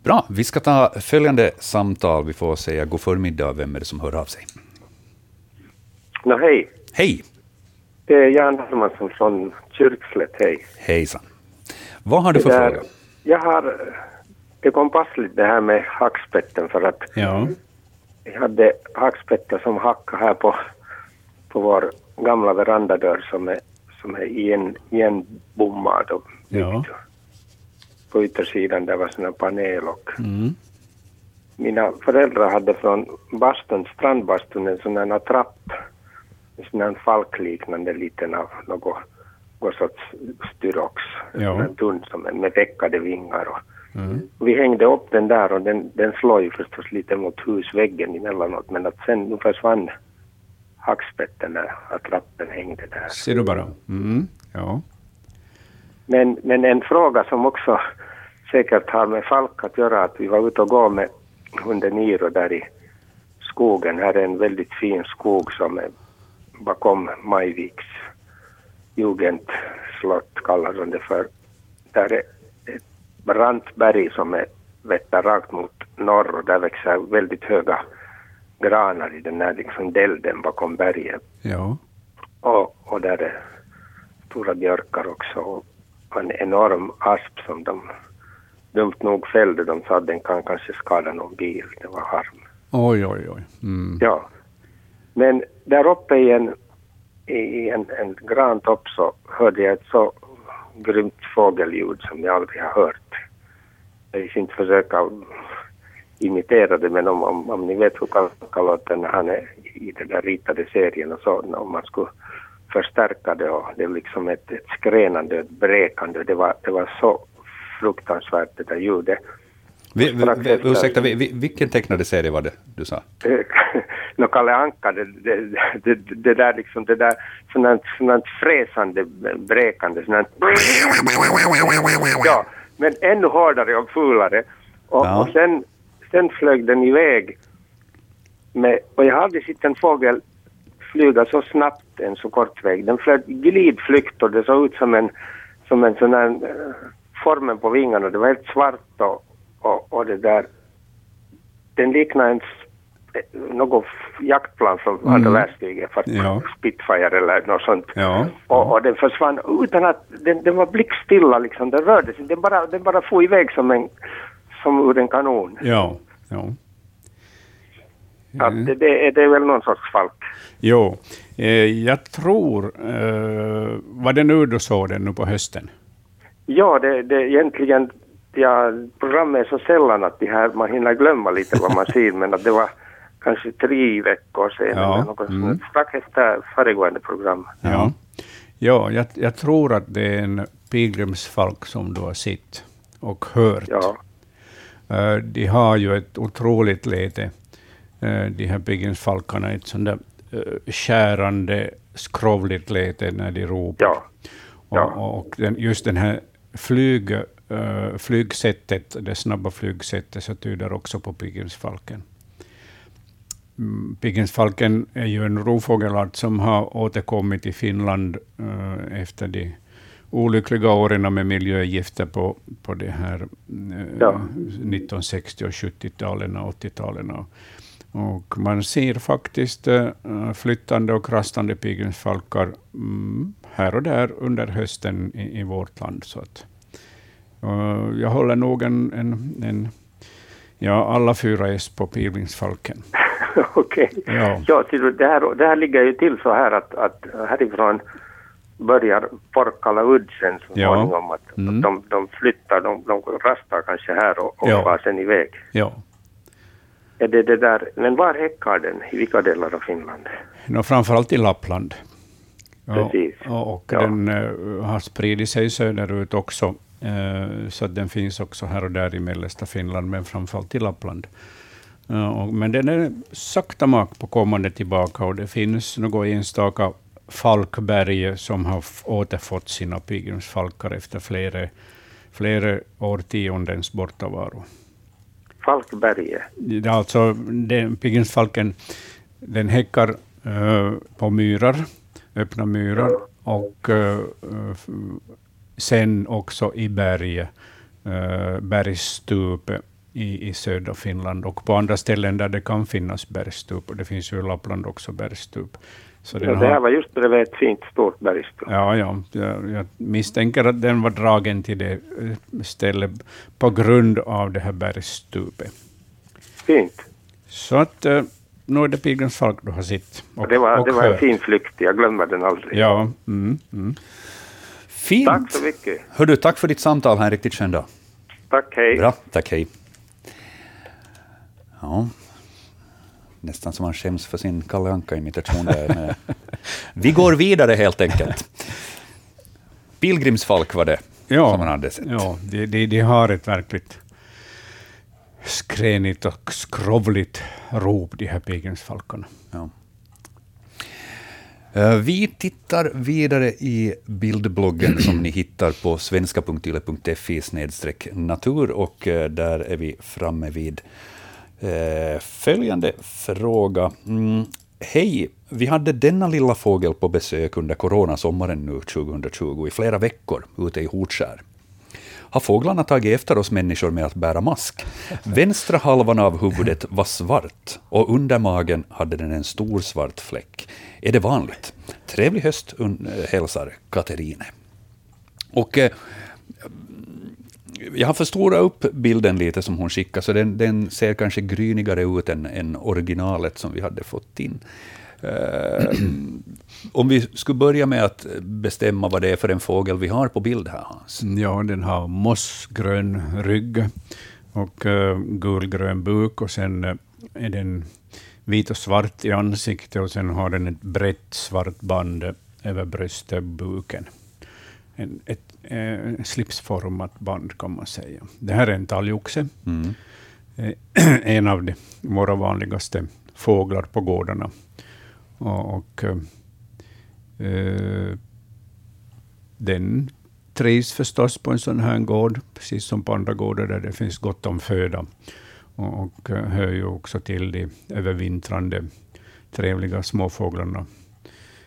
S1: Bra, vi ska ta följande samtal. Vi får säga god förmiddag. Vem är det som hör av sig?
S9: No, hej.
S1: Hej.
S9: Det är Jan Hermansson från Kyrkslätt, hej.
S1: Hejsan. Vad har du för där, fråga?
S9: Jag har, det kom passligt det här med hackspetten för att
S2: ja.
S9: jag hade hackspettar som hackade här på, på vår gamla verandadörr som är, som är igen, igenbommad och ja. På yttersidan där var såna panel och mm. mina föräldrar hade från bastun, strandbastun en sån här trapp en sån här falkliknande liten av något, något sorts styrox, ja. en tunn som med veckade vingar. Och, mm. Vi hängde upp den där och den, den slår ju förstås lite mot husväggen emellanåt men att sen nu försvann hackspetten när attrappen hängde där.
S2: Ser du bara. Mm. Ja.
S9: Men, men en fråga som också säkert har med falk att göra, att vi var ute och gå med hunden Niro där i skogen. Här är en väldigt fin skog som är bakom Majviks jugendslott kallar de det för. Där är ett brant berg som är vetter rakt mot norr och där växer väldigt höga granar i den här liksom delden bakom berget.
S2: Ja.
S9: Och, och där är stora björkar också och en enorm asp som de dumt nog fällde. De sa att den kan kanske skada någon bil. Det var harm.
S2: Oj, oj, oj. Mm.
S9: Ja. Men där uppe i en, i en, en grantopp så hörde jag ett så grymt fågelljud som jag aldrig har hört. Jag vill inte försöka imitera det, men om, om, om ni vet hur Kalka låter när han är i den där ritade serien och så, om man skulle förstärka det och det är liksom ett, ett skränande, ett bräkande, det var, det var så fruktansvärt det där ljudet.
S1: Vi, vi, vi, ursäkta, vi, vilken tecknade serie var det du sa? *laughs*
S9: no, Kalle Anka, det, det, det, det, där liksom, det där sådant, sådant fräsande, bräkande, sådant... Ja, men ännu hårdare och fulare. Och, ja. och sen, sen flög den iväg med, och jag har aldrig sett en fågel flyga så snabbt en så kort väg. Den flög glidflykt och det såg ut som en som en sån här formen på vingarna, det var helt svart och, och, och det där, den liknade en något jaktplan från mm. andra världskriget, fast ja. Spitfire eller något sånt.
S2: Ja.
S9: Och, och den försvann utan att, den, den var blickstilla liksom, den rörde sig, den bara, den bara for iväg som en, som ur en kanon.
S2: Ja, ja.
S9: Att det, det, är, det är väl någon sorts falk.
S2: Jo, eh, jag tror, eh, var det nu du såg den nu på hösten?
S9: Ja, det, det egentligen, ja, programmet är så sällan att de här, man hinner glömma lite vad man ser, men att det var kanske tre veckor sedan, ja. något mm. strax efter föregående program.
S2: Ja, ja jag, jag, tror att det är en pilgrimsfalk som du har sett och hört.
S9: Ja.
S2: Uh, de har ju ett otroligt läte, uh, de här pilgrimsfalkarna, ett sånt där uh, skärande, skrovligt läte när de ropar.
S9: Ja. Ja.
S2: Och, och den, just den här flyg, uh, flygsättet, det snabba flygsättet, så tyder också på pilgrimsfalken. Mm, Piggensfalken är ju en rovfågelart som har återkommit i Finland uh, efter de olyckliga åren med miljögifter på, på det här uh, ja. 1960 och 70-talen och 80-talen. Och man ser faktiskt flyttande och krastande pilgrimsfalkar um, här och där under hösten i, i vårt land. Så att, jag håller nog en, en, en ja, alla fyra S på pilgrimsfalken. *laughs*
S9: Okej. Okay. Ja. ja, det, här, det här ligger ju till så här att, att härifrån börjar Porkala udd sen så småningom. Ja. Att, mm. att de, de flyttar, de, de rastar kanske här och, och ja. far sen iväg.
S2: Ja.
S9: Är det det där, men var häckar den? I vilka delar av Finland?
S2: No, framförallt i Lappland.
S9: Precis.
S2: Och, och ja. den uh, har spridit sig söderut också, så den finns också här och där i mellersta Finland, men framförallt i Lappland. Men den är sakta mak på kommande tillbaka och det finns något enstaka falkberg som har återfått sina pilgrimsfalkar efter flera, flera årtiondens bortavaro.
S9: Falkberget?
S2: Alltså, pilgrimsfalken den häckar uh, på myrar, öppna myrar, och sen också i berg, uh, bergsstup i, i södra Finland och på andra ställen där det kan finnas bergstup. Och det finns ju i Lappland också bergstup.
S9: Så ja, det här var just bredvid ett fint stort bergstup.
S2: Ja, ja. Jag, jag misstänker att den var dragen till det eh, stället på grund av det här bergstupet.
S9: Fint.
S2: Så att uh, nu är det pilgrimsfalk du har sett.
S9: Och, det var, det var en fin flykt, jag glömmer den aldrig.
S2: Ja. Mm, mm.
S1: Fint.
S9: Tack så mycket.
S1: Hördu, tack för ditt samtal. Ha en riktigt skön dag.
S9: Tack, hej.
S1: Bra, tack, hej. Ja. Nästan som man skäms för sin Kalle Anka-imitation där. *laughs* Vi går vidare helt enkelt. Pilgrimsfalk var det ja, som man hade sett.
S2: Ja, de, de, de har ett verkligt skränigt och skrovligt rop, de här pilgrimsfalkarna.
S1: Ja. Eh, vi tittar vidare i bildbloggen som ni hittar på svenska.yle.fi natur och eh, där är vi framme vid eh, följande fråga. Mm, Hej, vi hade denna lilla fågel på besök under coronasommaren nu 2020 i flera veckor ute i Hotskär. Har fåglarna tagit efter oss människor med att bära mask? Vänstra halvan av huvudet var svart och under magen hade den en stor svart fläck. Är det vanligt? Trevlig höst, hälsar Katerine. Och eh, jag har förstorat upp bilden lite som hon skickade, så den, den ser kanske grynigare ut än, än originalet som vi hade fått in. Uh, om vi skulle börja med att bestämma vad det är för en fågel vi har på bild här, Hans.
S2: Ja, den har mossgrön rygg och uh, gulgrön buk och sen uh, är den vit och svart i ansiktet och sen har den ett brett svart band över bröstet och buken. En, ett eh, slipsformat band kan man säga. Det här är en talgoxe. Mm. Eh, *clears throat* en av de, våra vanligaste fåglar på gårdarna. Och, eh, den trivs förstås på en sån här gård, precis som på andra gårdar där det finns gott om föda. Och, och eh, hör ju också till de övervintrande trevliga småfåglarna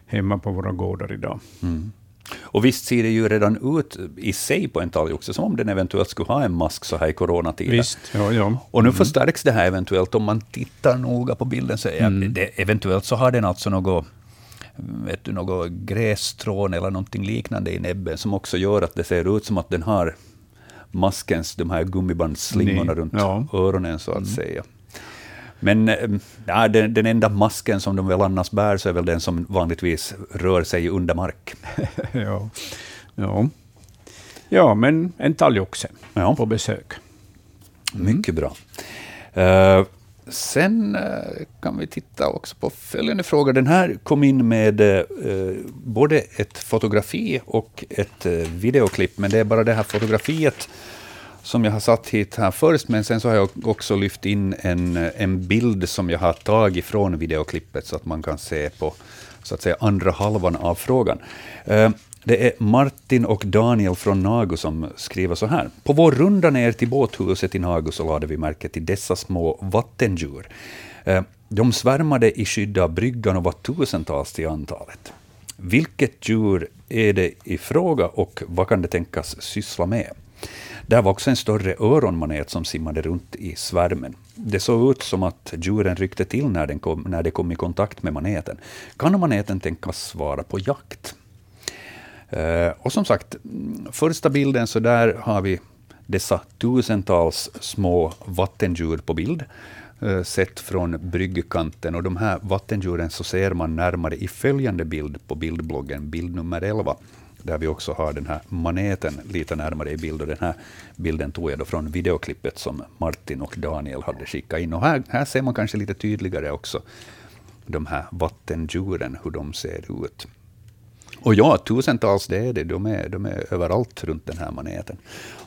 S2: hemma på våra gårdar idag.
S1: Mm. Och visst ser det ju redan ut i sig på en talgoxe som om den eventuellt skulle ha en mask så här i coronatider.
S2: Visst, ja, ja.
S1: Och nu mm. förstärks det här eventuellt om man tittar noga på bilden. Så är mm. det, eventuellt så har den alltså något vet du, något grässtrån eller någonting liknande i näbben som också gör att det ser ut som att den har maskens, de här gummibandsslingorna runt ja. öronen så att mm. säga. Men eh, ja, den, den, enda masken som de väl annars bär så är väl den som vanligtvis rör sig under mark. *laughs*
S2: ja. Ja. ja, men en talgoxe ja. på besök.
S1: Mm. Mycket bra. Uh, sen uh, kan vi titta också på följande fråga. Den här kom in med uh, både ett fotografi och ett videoklipp, men det är bara det här fotografiet som jag har satt hit här först, men sen så har jag också lyft in en, en bild som jag har tagit från videoklippet, så att man kan se på så att säga, andra halvan av frågan. Eh, det är Martin och Daniel från Nago som skriver så här. På vår runda ner till båthuset i Nago så lade vi märke till dessa små vattendjur. Eh, de svärmade i skydd av bryggan och var tusentals till antalet. Vilket djur är det i fråga och vad kan det tänkas syssla med? Där var också en större öronmanet som simmade runt i svärmen. Det såg ut som att djuren ryckte till när, den kom, när de kom i kontakt med maneten. Kan maneten tänkas vara på jakt? Eh, och som sagt, första bilden, så där har vi dessa tusentals små vattendjur på bild, eh, sett från bryggkanten. Och de här vattendjuren så ser man närmare i följande bild på bildbloggen, bild nummer 11 där vi också har den här maneten lite närmare i bild. Och den här bilden tog jag då från videoklippet som Martin och Daniel hade skickat in. Och här, här ser man kanske lite tydligare också de här vattendjuren, hur de ser ut. Och ja, tusentals det är det. De är, de är överallt runt den här maneten.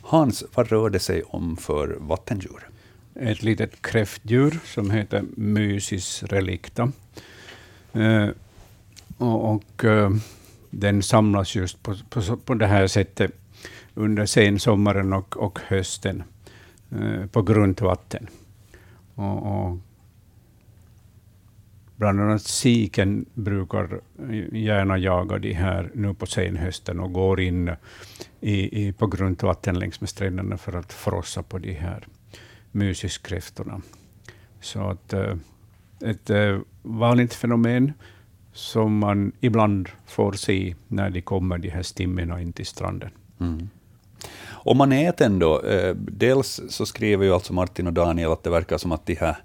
S1: Hans, vad rör det sig om för vattendjur?
S2: Ett litet kräftdjur som heter Mysis relicta. Eh, och, och eh, den samlas just på, på, på det här sättet under sensommaren och, och hösten eh, på grundvatten. Och, och bland annat siken brukar gärna jaga de här nu på senhösten och går in i, i, på grundvatten längs med stränderna för att frossa på de här mysiskräftorna. Så att, eh, ett eh, vanligt fenomen som man ibland får se när de kommer, de här stimmorna in till stranden. Mm.
S1: Och maneten då, eh, dels så skriver ju alltså Martin och Daniel att det verkar som att de här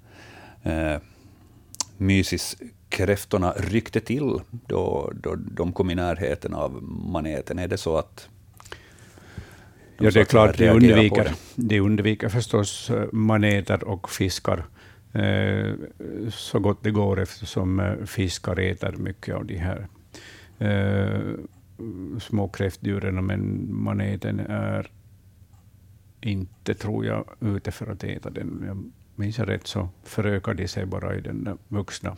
S1: eh, mysiskräftorna ryckte till då, då de kom i närheten av maneten. Är det så att
S2: de Ja, det är klart, de undviker, de undviker förstås eh, maneter och fiskar så gott det går eftersom eh, fiskar äter mycket av de här eh, små kräftdjuren, men maneten är inte, tror jag, ute för att äta den. Jag minns jag rätt så förökar de sig bara i den vuxna,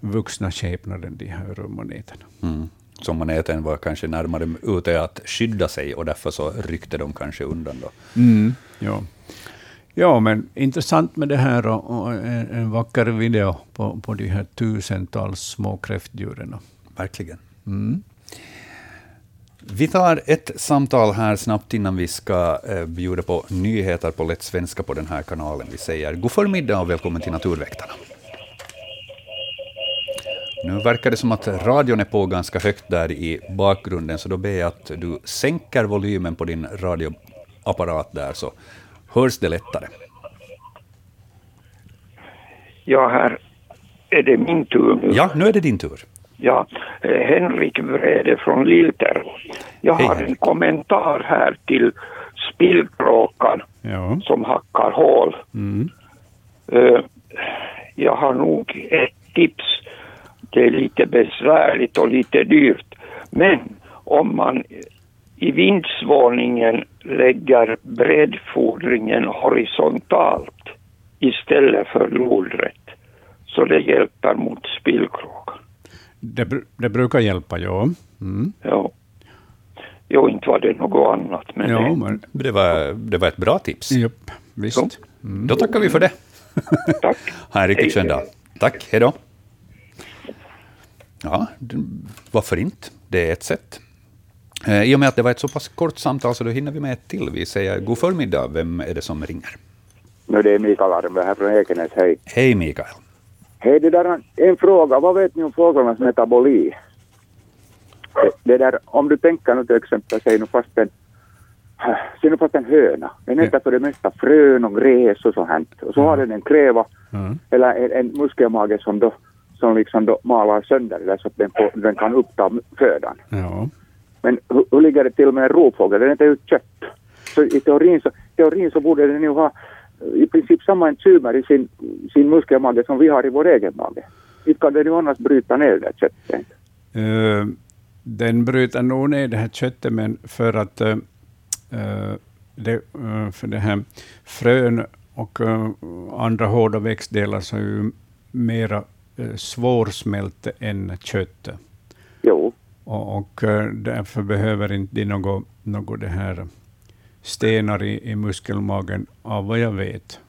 S2: vuxna skepnaden, de här maneterna.
S1: Mm. Så maneten var kanske närmare ute att skydda sig och därför så ryckte de kanske undan. Då.
S2: Mm, ja. Ja, men intressant med det här och, och en, en, vacker video på, på de här tusentals små kräftdjuren.
S1: Verkligen. Mm. Vi tar ett samtal här snabbt innan vi ska eh, bjuda på nyheter på lätt svenska på den här kanalen. Vi säger god förmiddag och välkommen till Naturväktarna. Nu verkar det som att radion är på ganska högt där i bakgrunden, så då ber jag att du sänker volymen på din radioapparat där, så hörs det lättare.
S10: Ja, här är det min tur nu.
S1: Ja, nu är det din tur.
S10: Ja, eh, Henrik Vrede från Lilltervo. Jag har Hej, en kommentar här till spillkråkan ja. som hackar hål. Mm. Uh, jag har nog ett tips. Det är lite besvärligt och lite dyrt. Men om man i vindsvåningen lägger breddfodringen horisontalt istället för lodrätt. Så det hjälper mot spillkråkan.
S2: Det, det brukar hjälpa, ja. Mm.
S10: Ja. Jo, inte var det något annat. Men,
S1: ja, det... men det, var, det var ett bra tips.
S2: Japp, visst.
S1: Mm. Då tackar vi för det. *laughs*
S10: Tack.
S1: ha en riktigt skön dag. Tack, hej då. Ja, varför inte? Det är ett sätt. Eh, I och med att det var ett så pass kort samtal så då hinner vi med ett till. Vi säger god förmiddag. Vem är det som ringer?
S11: No, det är Mikael Armberg här från Ekenäs. Hej.
S1: Hej Mikael.
S11: Hej, det där en fråga. Vad vet ni om fåglarnas metaboli? Det, där, om du tänker nu till exempel, säg nu fast en Se nu fast en höna. Den äter för det mesta frön och gräs och sånt. här. Och så har den en kräva mm. eller en, en muskelmage som då som liksom då malar sönder det så att den, får, den kan uppta födan.
S2: Ja.
S11: Men hur, hur ligger det till med en rovfågel? Den äter ju kött. Så i teorin så, teorin så borde den ju ha eh, i princip samma enzymer i sin, sin muskelmage som vi har i vår egen mage. Inte kan den ju annars bryta ner det köttet.
S2: Uh, den bryter nog ner det här köttet, men för att uh, det, uh, för det här frön och andra hårda växtdelar så är ju mera svårsmält än köttet. Och, och därför behöver inte de något, något det här stenar i, i muskelmagen, av vad jag vet.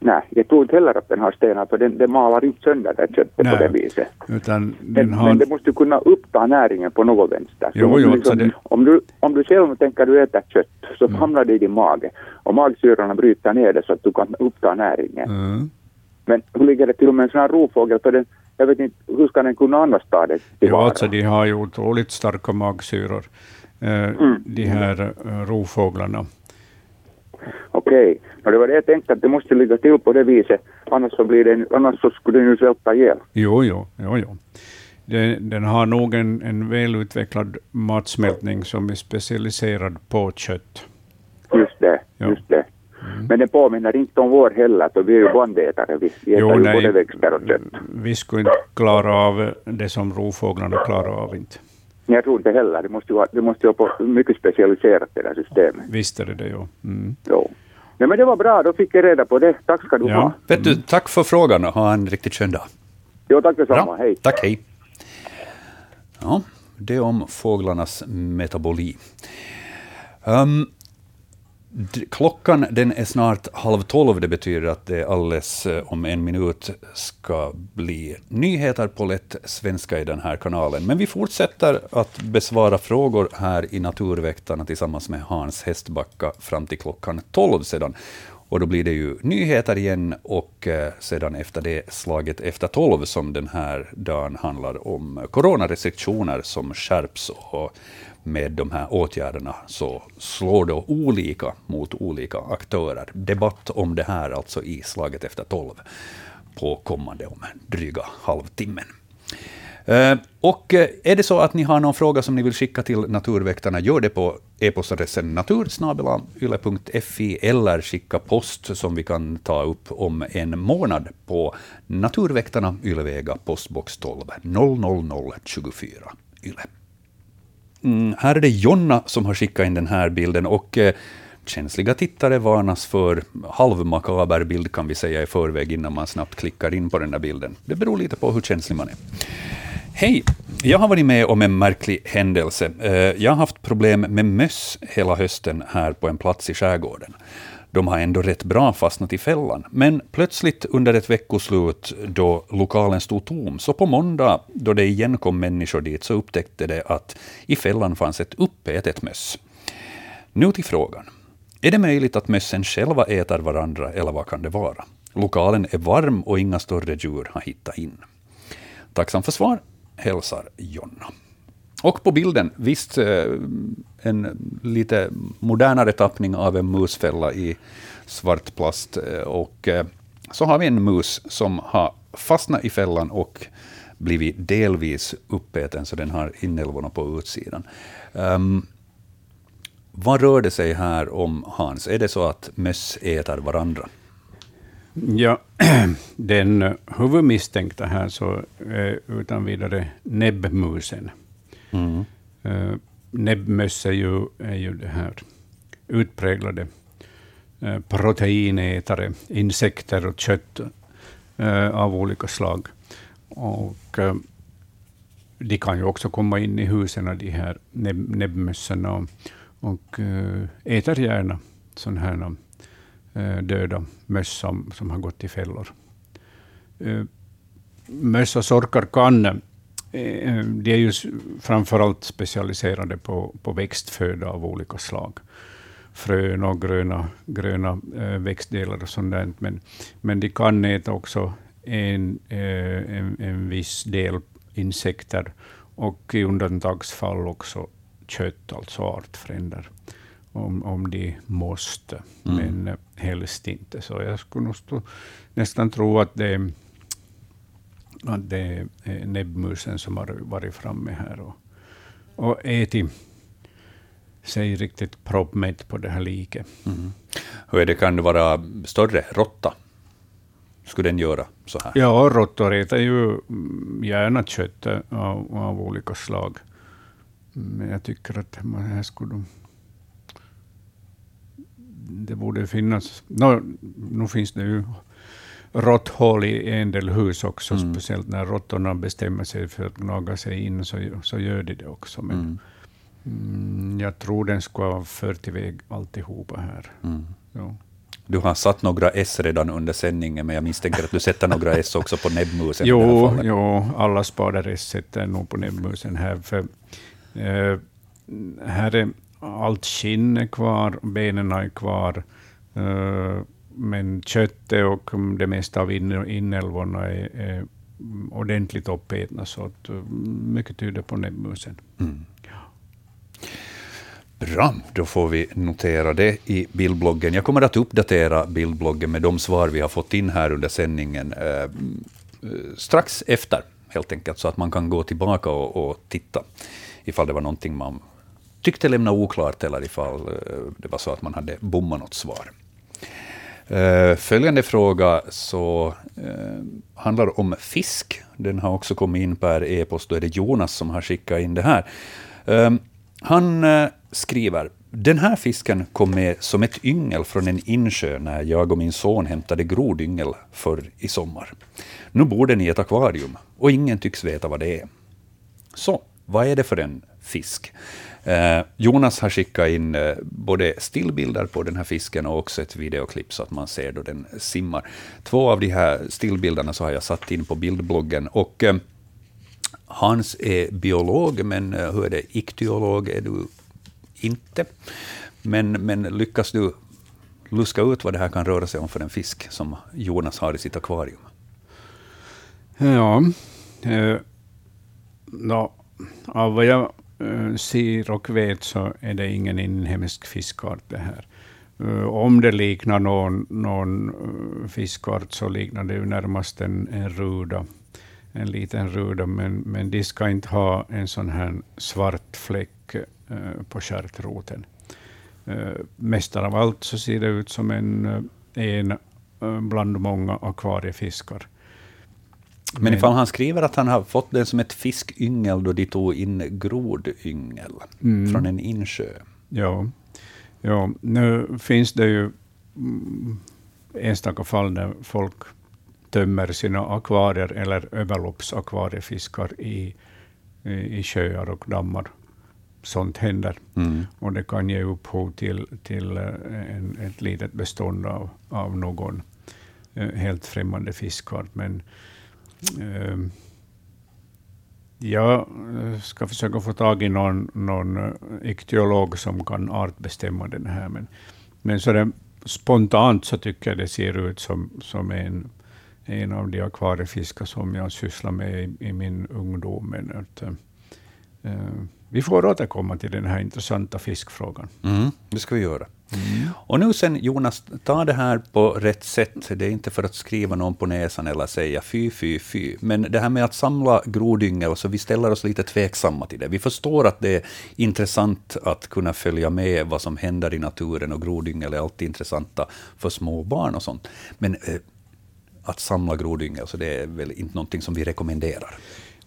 S11: Nej, jag tror inte heller att den har stenar, för den, den malar inte sönder det köttet Nej, på det viset.
S2: Utan
S11: men,
S2: har...
S11: men det måste kunna uppta näringen på något vänster.
S2: Jo, jo,
S11: liksom,
S2: det...
S11: om, du, om du själv tänker du äta kött, så mm. hamnar det i din mage. Och magsyrorna bryter ner det så att du kan uppta näringen.
S2: Mm.
S11: Men hur ligger det till med en sån här rovfågel? För den, jag vet inte, hur ska den kunna annars ta det
S2: Jo, alltså de har ju otroligt starka magsyror, eh, mm. de här eh, rovfåglarna.
S11: Okej, okay. det var det jag tänkte att det måste ligga till på det viset, annars så, blir det, annars så skulle den ju svälta ihjäl.
S2: Jo, jo, jo, jo. Den, den har nog en, en välutvecklad matsmältning som är specialiserad på kött.
S11: Just det, ja. just det. Mm. Men den påminner inte om vår heller, för vi är ju bandätare. Vi, äter ju både växter och kött.
S2: Vi skulle inte klara av det som rovfåglarna klarar av. inte.
S11: Nej, jag tror inte heller. Det måste ju vara, det måste ju vara mycket specialiserat det där systemet.
S2: Visst är det det, jo. Mm.
S11: jo. Nej, men det var bra, då fick jag reda på det. Tack ska du ja. ha.
S1: Vet du, tack för frågan och ha en riktigt skön dag.
S11: Jo, tack detsamma. Hej.
S1: Tack, hej. Ja, det om fåglarnas metaboli. Um, Klockan den är snart halv tolv. Det betyder att det alldeles eh, om en minut ska bli nyheter på lätt svenska i den här kanalen. Men vi fortsätter att besvara frågor här i Naturväktarna tillsammans med Hans Hästbacka fram till klockan tolv sedan. Och då blir det ju nyheter igen och eh, sedan efter det slaget efter tolv som den här dagen handlar om coronarestriktioner som skärps och med de här åtgärderna så slår det olika mot olika aktörer. Debatt om det här alltså i slaget efter tolv på kommande om dryga halvtimmen. Eh, och eh, är det så att ni har någon fråga som ni vill skicka till Naturväktarna, gör det på e-postadressen natursnabela.yle.fi eller skicka post som vi kan ta upp om en månad på Naturväktarna, Ylevega, postbox 12 00024 Yle. Mm, här är det Jonna som har skickat in den här bilden och eh, känsliga tittare varnas för halvmakaber bild kan vi säga i förväg innan man snabbt klickar in på den där bilden. Det beror lite på hur känslig man är. Hej! Jag har varit med om en märklig händelse. Eh, jag har haft problem med möss hela hösten här på en plats i skärgården. De har ändå rätt bra fastnat i fällan. Men plötsligt under ett veckoslut då lokalen stod tom, så på måndag då det igen kom människor dit, så upptäckte de att i fällan fanns ett uppätet möss. Nu till frågan. Är det möjligt att mössen själva äter varandra, eller vad kan det vara? Lokalen är varm och inga större djur har hittat in. Tacksam för svar, hälsar Jonna. Och på bilden, visst eh, en lite modernare tappning av en musfälla i svart plast. Eh, och eh, så har vi en mus som har fastnat i fällan och blivit delvis uppäten, så den har inälvorna på utsidan. Um, vad rör det sig här om, Hans? Är det så att möss äter varandra?
S2: Ja, *clears throat* den huvudmisstänkta här så är utan vidare näbbmusen. Mm. Uh, näbbmöss är ju, är ju det här utpräglade eh, proteinätare, insekter och kött eh, av olika slag. Och eh, de kan ju också komma in i husen, de här näbb, näbbmössen, och, och äter gärna sådana här döda möss som, som har gått i fällor. Möss och sorkar kan de är ju framförallt specialiserade på, på växtföda av olika slag. Frön och gröna, gröna eh, växtdelar och sånt Men, men de kan äta också en, eh, en, en viss del insekter och i undantagsfall också kött, alltså artfränder, om, om de måste, mm. men eh, helst inte. Så jag skulle nog stå, nästan tro att det, att det är näbbmusen som har varit framme här och, och ätit sig riktigt proppmätt på det här liket. Mm.
S1: Hur är det, kan det vara större råtta? Skulle den göra så här?
S2: Ja, råttor äter ju gärna kött av, av olika slag. Men jag tycker att man här skulle de, det borde finnas... No, nu finns det ju råtthål i en del hus också, mm. speciellt när råttorna bestämmer sig för att gnaga sig in, så, så gör de det också. Men mm. Mm, jag tror den skulle ha fört iväg alltihopa här. Mm. Ja.
S1: Du har satt några S redan under sändningen, men jag misstänker att du sätter några S också på näbbmusen.
S2: jo, jo, alla spadar S sätter nog på näbbmusen här. För, eh, här är allt skinn kvar, benen är kvar, eh, men köttet och det mesta av inälvorna är, är ordentligt uppätna, så att, eh, mycket tyder på näbbmusen. Mm.
S1: Bra, då får vi notera det i bildbloggen. Jag kommer att uppdatera bildbloggen med de svar vi har fått in här under sändningen eh, eh, strax efter, helt enkelt, så att man kan gå tillbaka och, och titta ifall det var någonting man tyckte lämnade oklart eller ifall eh, det var så att man hade bommat något svar. Eh, följande fråga så eh, handlar om fisk. Den har också kommit in per e-post. Då är det Jonas som har skickat in det här. Ehm, han eh, skriver den här fisken kom med som ett yngel från en insjö när jag och min son hämtade grodyngel förr i sommar. Nu bor den i ett akvarium och ingen tycks veta vad det är. Så, vad är det för en fisk? Eh, Jonas har skickat in eh, både stillbilder på den här fisken och också ett videoklipp så att man ser då den simmar. Två av de här stillbilderna så har jag satt in på bildbloggen. Och, eh, Hans är biolog, men eh, hur är det, iktiolog är du inte. Men, men lyckas du luska ut vad det här kan röra sig om för en fisk som Jonas har i sitt akvarium?
S2: Ja, eh, no, av vad jag Eh, ser och vet så är det ingen inhemsk fiskart det här. Eh, om det liknar någon, någon eh, fiskart så liknar det ju närmast en, en ruda, en liten ruda, men, men de ska inte ha en sån här svart fläck på stjärtroten. Mest av allt så ser det ut som en, en bland många akvariefiskar.
S1: Men ifall han skriver att han har fått den som ett fiskyngel då de tog in grodyngel mm. från en insjö.
S2: Ja. ja, nu finns det ju mm, enstaka fall där folk tömmer sina akvarier eller överloppsakvariefiskar i, i, i sjöar och dammar. Sånt händer. Mm. Och det kan ge upphov till, till eh, en, ett litet bestånd av, av någon eh, helt främmande fiskart. Men Eh, jag eh, ska försöka få tag i någon, någon eh, som kan artbestämma den här. Men, men så det, spontant så tycker jag det ser ut som, som en, en av de akvariefiskar som jag sysslar med i, i min ungdom. Men att, äh, vi får återkomma till den här intressanta fiskfrågan.
S1: Mm, det ska vi göra. Mm. Och nu sen, Jonas, ta det här på rätt sätt. Det är inte för att skriva någon på näsan eller säga fy, fy, fy. Men det här med att samla grodyngel, så vi ställer oss lite tveksamma till det. Vi förstår att det är intressant att kunna följa med vad som händer i naturen, och grodyngel är alltid intressanta för små barn och sånt. Men eh, att samla grodyngel, så det är väl inte någonting som vi rekommenderar.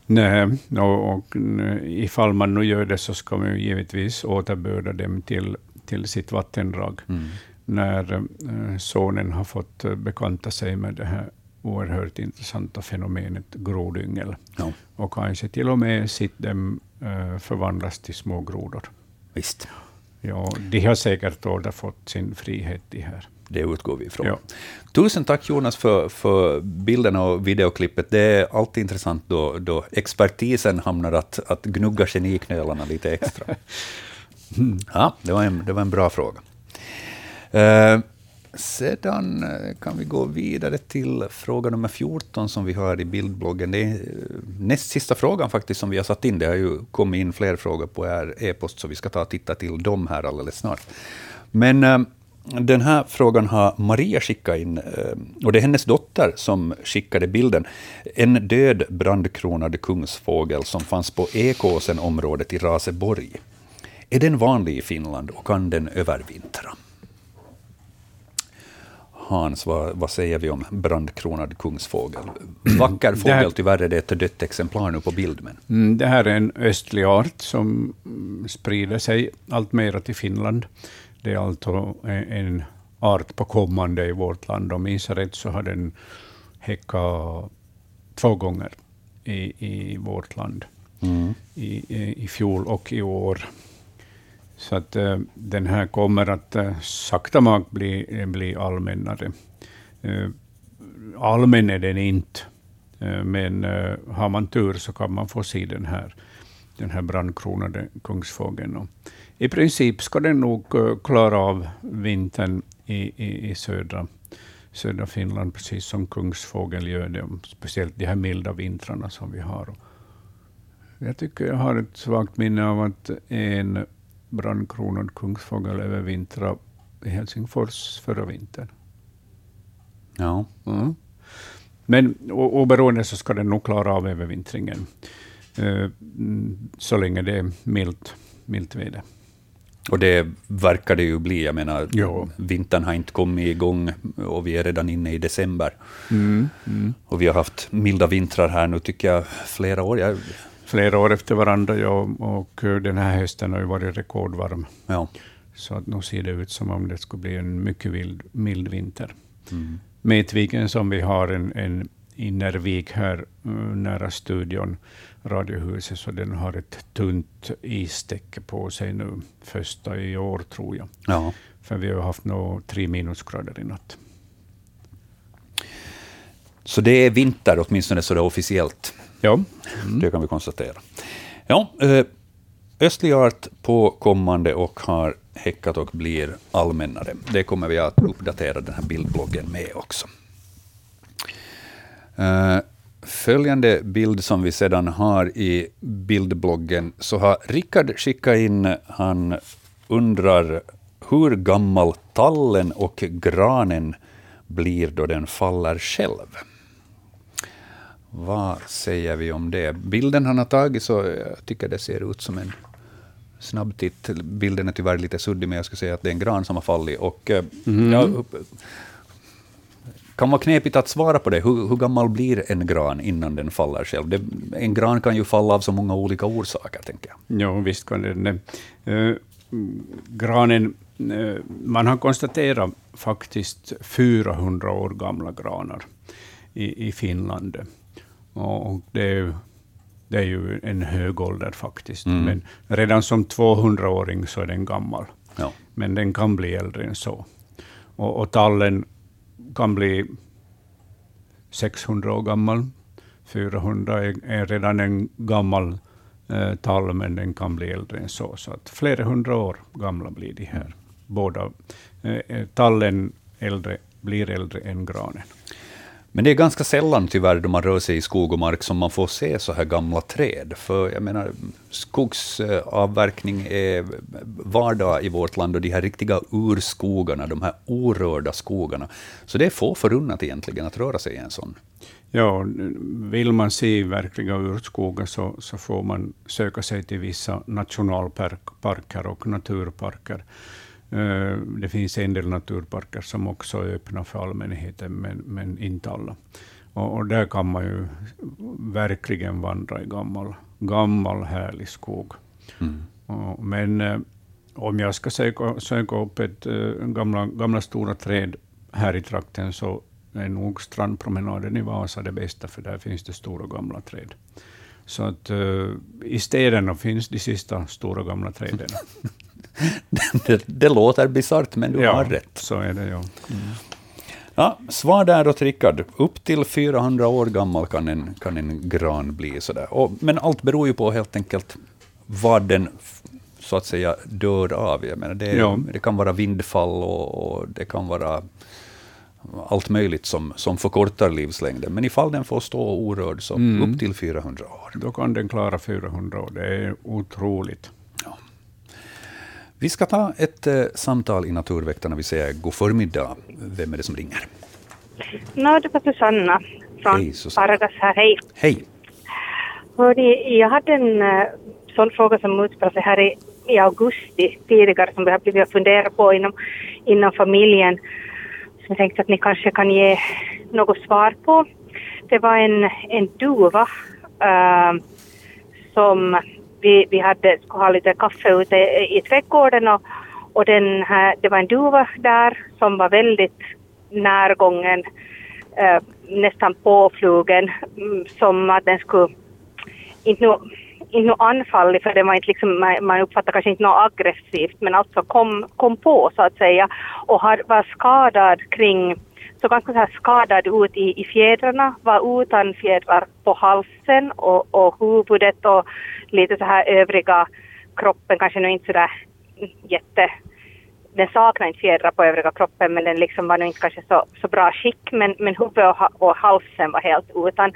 S2: Nej, och, och eh, ifall man nu gör det så ska man givetvis återbörda dem till till sitt vattendrag. Mm. När eh, sonen har fått eh, bekanta sig med det här oerhört intressanta fenomenet grodyngel. Ja. Och kanske till och med sett dem eh, förvandlas till små grodor.
S1: Visst.
S2: Ja, de har säkert återfått sin frihet, de här.
S1: Det utgår vi ifrån. Ja. Tusen tack Jonas för, för bilden och videoklippet. Det är alltid intressant då, då expertisen hamnar att, att gnugga geniknölarna lite extra. *laughs* Ja, det var en, det var en bra fråga. Eh, sedan eh, kan vi gå vidare till fråga nummer 14 som vi har i bildbloggen. Det är eh, näst sista frågan faktiskt som vi har satt in. Det har ju kommit in fler frågor på er e-post, så vi ska ta och titta till dem här alldeles snart. Men eh, den här frågan har Maria skickat in, eh, och det är hennes dotter som skickade bilden. En död brandkronad kungsfågel som fanns på Ekåsen-området i Raseborg. Är den vanlig i Finland och kan den övervintra? Hans, vad, vad säger vi om brandkronad kungsfågel? *clears throat* Vacker fågel, här, tyvärr är det ett dött exemplar nu på bild. Men.
S2: Mm, det här är en östlig art som sprider sig allt mer till Finland. Det är alltså en art på kommande i vårt land. Om jag minns rätt så har den häckat två gånger i, i vårt land. Mm. I, i, I fjol och i år. Så att eh, den här kommer att eh, sakta mak bli, eh, bli allmännare. Allmän är den inte, men har man tur så kan man få se den här, den här brandkronade kungsfågeln. Och I princip ska den nog klara av vintern i, i, i södra, södra Finland, precis som kungsfågeln gör det, speciellt de här milda vintrarna som vi har. Jag tycker jag har ett svagt minne av att en brandkronad kungsfågel övervintrade i Helsingfors förra vintern.
S1: Ja. Mm.
S2: Men oberoende så ska den nog klara av övervintringen, uh, så länge det är milt, milt väder.
S1: Och det verkar det ju bli. Jag menar, jo. vintern har inte kommit igång och vi är redan inne i december. Mm, mm. Och vi har haft milda vintrar här nu, tycker jag, flera år. Jag
S2: flera år efter varandra, ja, och den här hösten har ju varit rekordvarm.
S1: Ja.
S2: Så att nu ser det ut som om det skulle bli en mycket vild, mild vinter. Mm. Metviken som vi har en, en innervik här uh, nära studion, Radiohuset, så den har ett tunt istäcke på sig nu, första i år tror jag.
S1: Ja.
S2: För vi har haft nå tre minusgrader i natt.
S1: Så det är vinter, åtminstone så det är officiellt?
S2: Ja.
S1: Mm. Det kan vi konstatera. Ja, eh, östlig art på kommande och har häckat och blir allmännare. Det kommer vi att uppdatera den här bildbloggen med också. Eh, följande bild som vi sedan har i bildbloggen, så har Rickard skickat in, han undrar hur gammal tallen och granen blir då den faller själv. Vad säger vi om det? Bilden han har tagit, så jag tycker det ser ut som en snabb titt. Bilden är tyvärr lite suddig, men jag skulle säga att det är en gran som har fallit. Och, mm. ja, kan vara knepigt att svara på det. Hur, hur, gammal blir en gran innan den faller själv? Det, en gran kan ju falla av så många olika orsaker, tänker jag.
S2: Ja, visst kan den uh, Granen, uh, man har konstaterat faktiskt 400 år gamla granar i, i Finland. Och det är ju, det är ju en hög ålder faktiskt. Mm. Men redan som 200-åring så är den gammal.
S1: Ja.
S2: Men den kan bli äldre än så. Och, och tallen kan bli 600 år gammal. 400 är, är redan en gammal eh, tall, men den kan bli äldre än så. Så att flera hundra år gamla blir de här. Båda. Eh, eh tallen äldre, blir äldre än granen.
S1: Men det är ganska sällan tyvärr då man rör sig i skog och mark som man får se så här gamla träd. För jag menar, skogsavverkning är vardag i vårt land och de här riktiga urskogarna, de här orörda skogarna. Så det är få förunnat egentligen att röra sig i en sån.
S2: Ja, vill man se verkliga urskogar så, så får man söka sig till vissa nationalparker och naturparker. Eh, det finns en del naturparker som också är öppna för allmänheten, men, men inte alla. Och, och, där kan man ju verkligen vandra i gammal, gammal härlig skog. Mm. Och, men eh, om jag ska söka, söka upp ett äh, gamla, gamla stora träd här i trakten, så är nog strandpromenaden i Vasa det bästa, för där finns det stora gamla träd. Så att äh, i städerna finns de sista stora gamla träden. *laughs*
S1: det, det låter bisarrt, men du
S2: ja,
S1: har rätt.
S2: så är det, ja. Mm.
S1: Ja, svar där åt Rickard. Upp till 400 år gammal kan en, kan en gran bli. Sådär. Och, men allt beror ju på helt enkelt vad den så att säga dör av. Jag menar, det, ja. det kan vara vindfall och, och, det kan vara allt möjligt som, som förkortar livslängden. Men ifall den får stå orörd, så mm. upp till 400 år.
S2: Då kan den klara 400 år. Det är otroligt.
S1: Vi ska ta ett eh, samtal i Naturväktarna. Vi säger god förmiddag. Vem är det som ringer?
S12: No, det var Susanna från Hej, Susanna. här. Hej.
S1: Hej.
S12: Hörde, jag hade en uh, sån fråga som utspelade sig här i, i augusti tidigare som vi har blivit funderat på inom, inom familjen. Så jag tänkte att ni kanske kan ge något svar på. Det var en, en duva uh, som vi, vi hade, skulle ha lite kaffe ute i, trädgården och, och den här, det var en duva där som var väldigt närgången, eh, nästan påflugen, mm, som att den skulle inte nu, inte nu anfallig, för det var inte liksom, man uppfattar kanske inte något aggressivt, men alltså kom, kom på så att säga. Och har, var skadad kring, så ganska så här skadad ut i, i fjädrarna, var utan fjädrar på halsen och, och huvudet och lite så här övriga kroppen, kanske nu inte så där jätte den saknar inte fjädrar på övriga kroppen men den liksom var nog inte kanske så, så bra skick men, men huvudet och, och halsen var helt utan.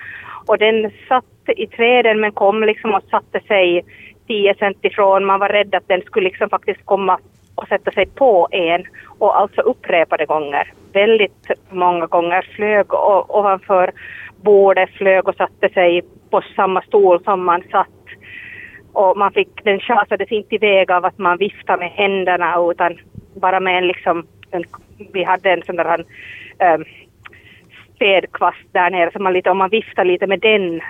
S12: Och den satt i träden men kom liksom och satte sig 10 cent ifrån. Man var rädd att den skulle liksom faktiskt komma och sätta sig på en och alltså upprepade gånger. Väldigt många gånger flög ovanför bordet, flög och satte sig på samma stol som man satt. Och man fick, den schasades inte iväg av att man viftade med händerna utan bara med en liksom, en, vi hade en sån där en, um, ehm, städkvast där nere, så man lite, om man viftar lite med den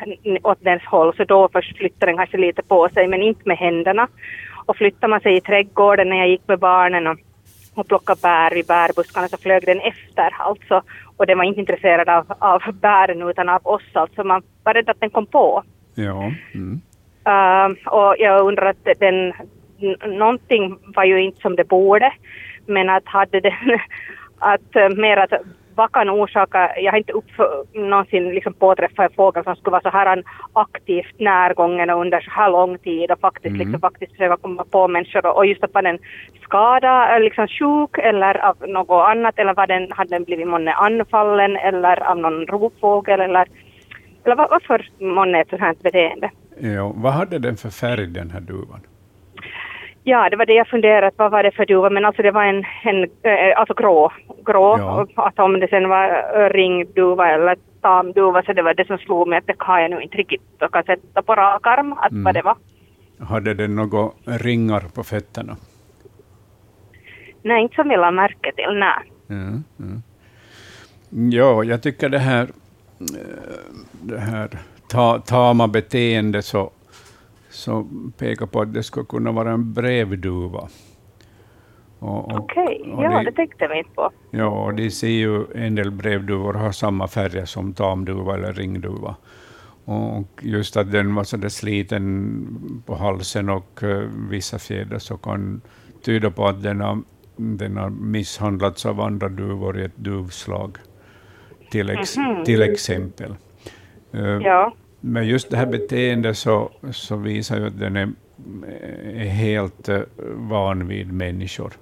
S12: åt dens håll så då först flyttar den kanske lite på sig, men inte med händerna. Och flyttar man sig i trädgården när jag gick med barnen och, och plockade bär i bärbuskarna så flög den efter alltså. Och den var inte intresserad av, av bären utan av oss alltså. Man var rädd att den kom på.
S2: Ja. Mm.
S12: Uh, och jag undrar att den, någonting var ju inte som det borde, men att hade den, *laughs* att uh, mer att vad kan orsaka, jag har inte upp, någonsin liksom påträffat en fågel som skulle vara så här aktivt närgången och under så här lång tid och faktiskt, mm. liksom, faktiskt försöka komma på människor och, och just att var den skadad, liksom sjuk eller av något annat eller var den, hade den blivit månne anfallen eller av någon rovfågel eller, eller varför månne ett sådant här beteende?
S2: Ja, vad hade den för färg den här duvan?
S12: Ja, det var det jag funderade vad var det för duva, men alltså det var en, en äh, alltså grå, grå, ja. att om det sen var ringduva eller tamduva så det var det som slog mig att det kan jag nu inte riktigt och kan sätta på rak arm att mm. vad det var.
S2: Hade den några ringar på fötterna?
S12: Nej, inte som jag lade märke till, nej.
S2: Mm, mm. Ja, jag tycker det här, det här ta, tama beteende så som pekar på att det skulle kunna vara en brevduva.
S12: Okej, okay. ja de, det tänkte vi inte på.
S2: Ja, och de ser ju en del brevduvor har samma färger som tamduva eller ringduva. Och just att den var så där sliten på halsen och uh, vissa fjädrar så kan tyda på att den har, den har misshandlats av andra duvor i ett duvslag, till, ex, mm -hmm. till exempel.
S12: Uh, ja.
S2: Men just det här beteendet så, så visar ju att den är, är helt uh, van vid människor.